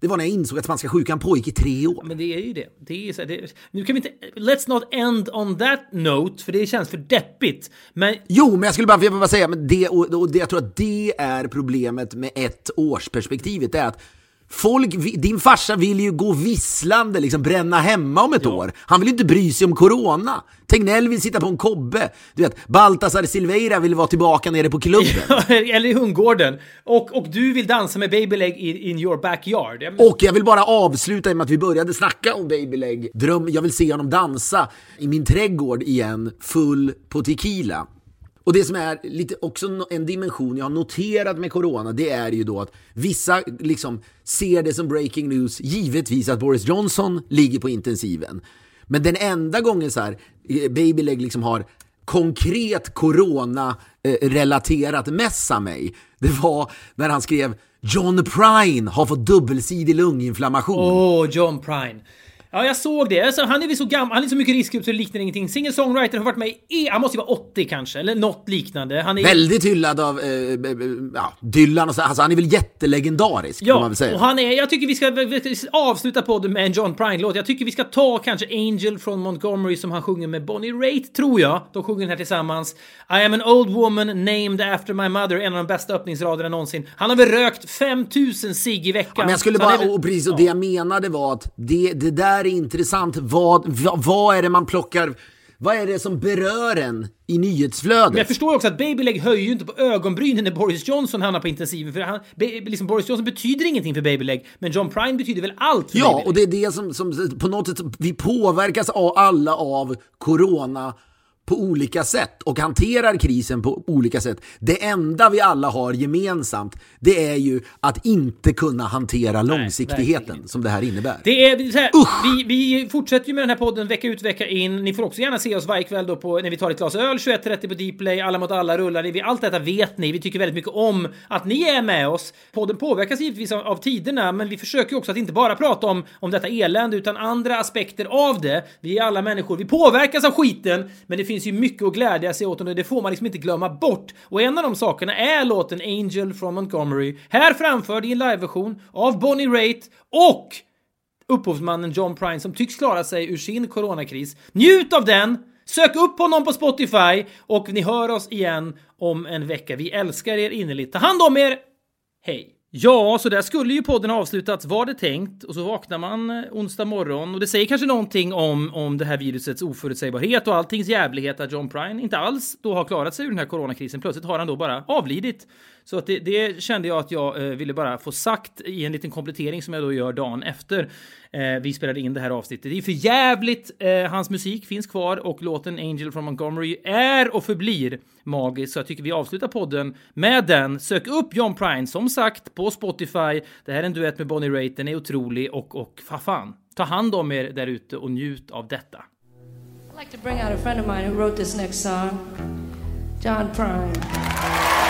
Det var när jag insåg att spanska sjukan pågick i tre år. Men det är ju det. det, är så här, det nu kan vi inte... Let's not end on that note, för det känns för deppigt. Men Jo, men jag skulle bara, jag bara säga, men det, och, och det, jag tror att det är problemet med ett årsperspektivet, det är att Folk, din farsa vill ju gå visslande, liksom bränna hemma om ett år. Han vill ju inte bry sig om corona. Tegnell vill sitta på en kobbe. Du vet, Baltasar Silveira vill vara tillbaka nere på klubben. eller i hundgården. Och, och du vill dansa med babyleg in, in your backyard. Ja, men- Och jag vill bara avsluta med att vi började snacka om Babyleg. Dröm, jag vill se honom dansa i min trädgård igen, full på tequila. Och det som är lite också en dimension jag har noterat med corona, det är ju då att vissa liksom ser det som breaking news, givetvis att Boris Johnson ligger på intensiven. Men den enda gången så här, eh, Babyleg liksom har konkret corona-relaterat eh, messa mig, det var när han skrev John Prine har fått dubbelsidig lunginflammation. Åh, John Prine. Ja, jag såg det. Alltså, han är väl så gammal, han är så mycket riskgrupp så det liknar ingenting. Singer-songwriter har varit med i, han måste ju vara 80 kanske, eller något liknande. Han är Väldigt hyllad av eh, b- b- ja, Dylan och så. Alltså, han är väl jättelegendarisk, får man Ja, väl säga. och han är, jag tycker vi ska vi ska avsluta podden med en John Prine-låt. Jag tycker vi ska ta kanske Angel från Montgomery som han sjunger med Bonnie Raitt, tror jag. De sjunger den här tillsammans. I am an old woman named after my mother, en av de bästa öppningsraderna någonsin. Han har väl rökt 5000 cigg i veckan. Ja, men jag skulle bara, väl- och precis, och det jag menade var att det, det där är intressant. Vad, vad, vad är det man plockar, vad är det som berör en i nyhetsflödet? Men jag förstår också att Babyleg höjer ju inte på ögonbrynen när Boris Johnson hamnar på intensiven. För han, liksom Boris Johnson betyder ingenting för Babyleg, men John Prine betyder väl allt för Ja, Babyleg. och det är det som, som på något sätt, vi påverkas av alla av corona på olika sätt och hanterar krisen på olika sätt. Det enda vi alla har gemensamt, det är ju att inte kunna hantera långsiktigheten som det här innebär. Det är så här, vi, vi fortsätter ju med den här podden vecka ut vecka in. Ni får också gärna se oss varje kväll då på, när vi tar ett glas öl 21.30 på Dplay, Alla mot alla rullar. Vi, allt detta vet ni. Vi tycker väldigt mycket om att ni är med oss. Podden påverkas givetvis av, av tiderna, men vi försöker också att inte bara prata om, om detta elände, utan andra aspekter av det. Vi är alla människor. Vi påverkas av skiten, men det finns finns ju mycket att glädja sig åt och det får man liksom inte glömma bort. Och en av de sakerna är låten Angel från Montgomery. Här framförd i en liveversion av Bonnie Raitt och upphovsmannen John Prine som tycks klara sig ur sin coronakris. Njut av den! Sök upp honom på Spotify och ni hör oss igen om en vecka. Vi älskar er innerligt. Ta hand om er! Hej! Ja, så där skulle ju podden ha avslutats var det tänkt och så vaknar man eh, onsdag morgon och det säger kanske någonting om, om det här virusets oförutsägbarhet och alltings jävlighet att John Prine inte alls då har klarat sig ur den här coronakrisen. Plötsligt har han då bara avlidit. Så att det, det kände jag att jag eh, ville bara få sagt i en liten komplettering som jag då gör dagen efter eh, vi spelade in det här avsnittet. Det är för jävligt. Eh, hans musik finns kvar och låten Angel from Montgomery är och förblir magisk. Så jag tycker vi avslutar podden med den. Sök upp John Prine som sagt på Spotify. Det här är en duett med Bonnie Raitt. Den är otrolig och, och fa fan, ta hand om er där ute och njut av detta. I'd like to bring out a friend of mine who wrote this next song, John Prine.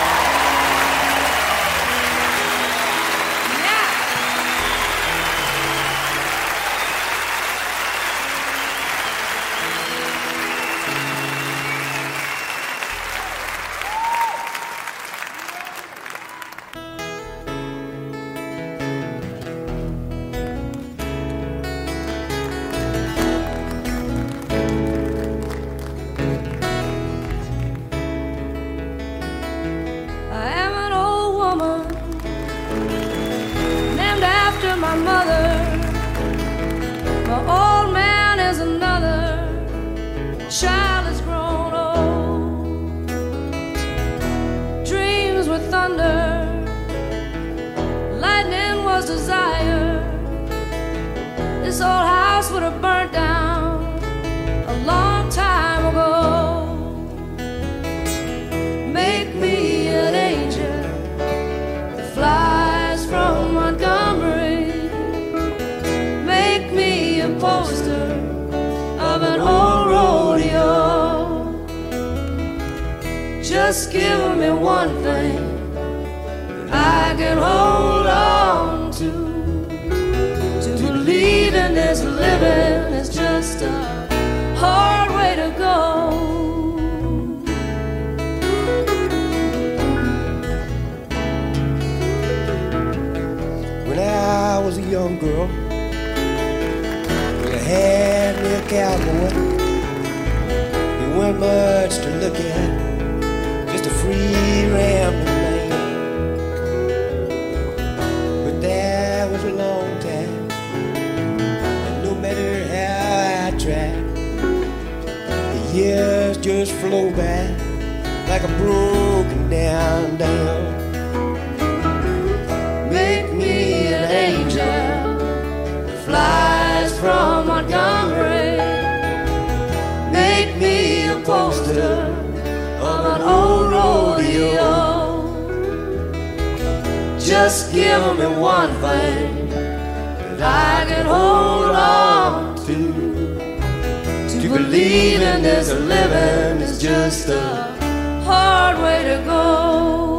To believe in this living is just a hard way to go.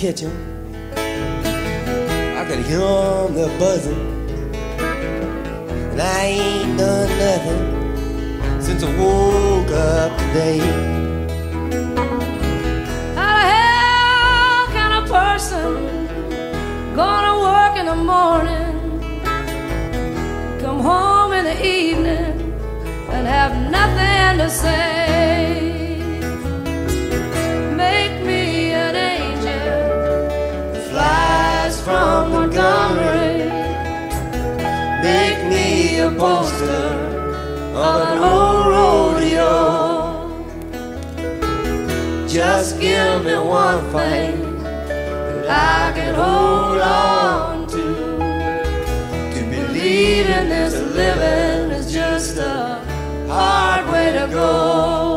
Kitchen. I can hear 'em, they're buzzing. And I ain't done nothing since I woke up today. How the hell can a person gonna work in the morning, come home in the evening, and have nothing to say? From Montgomery. Make me a poster of an old rodeo. Just give me one thing that I can hold on to. To believe in this living is just a hard way to go.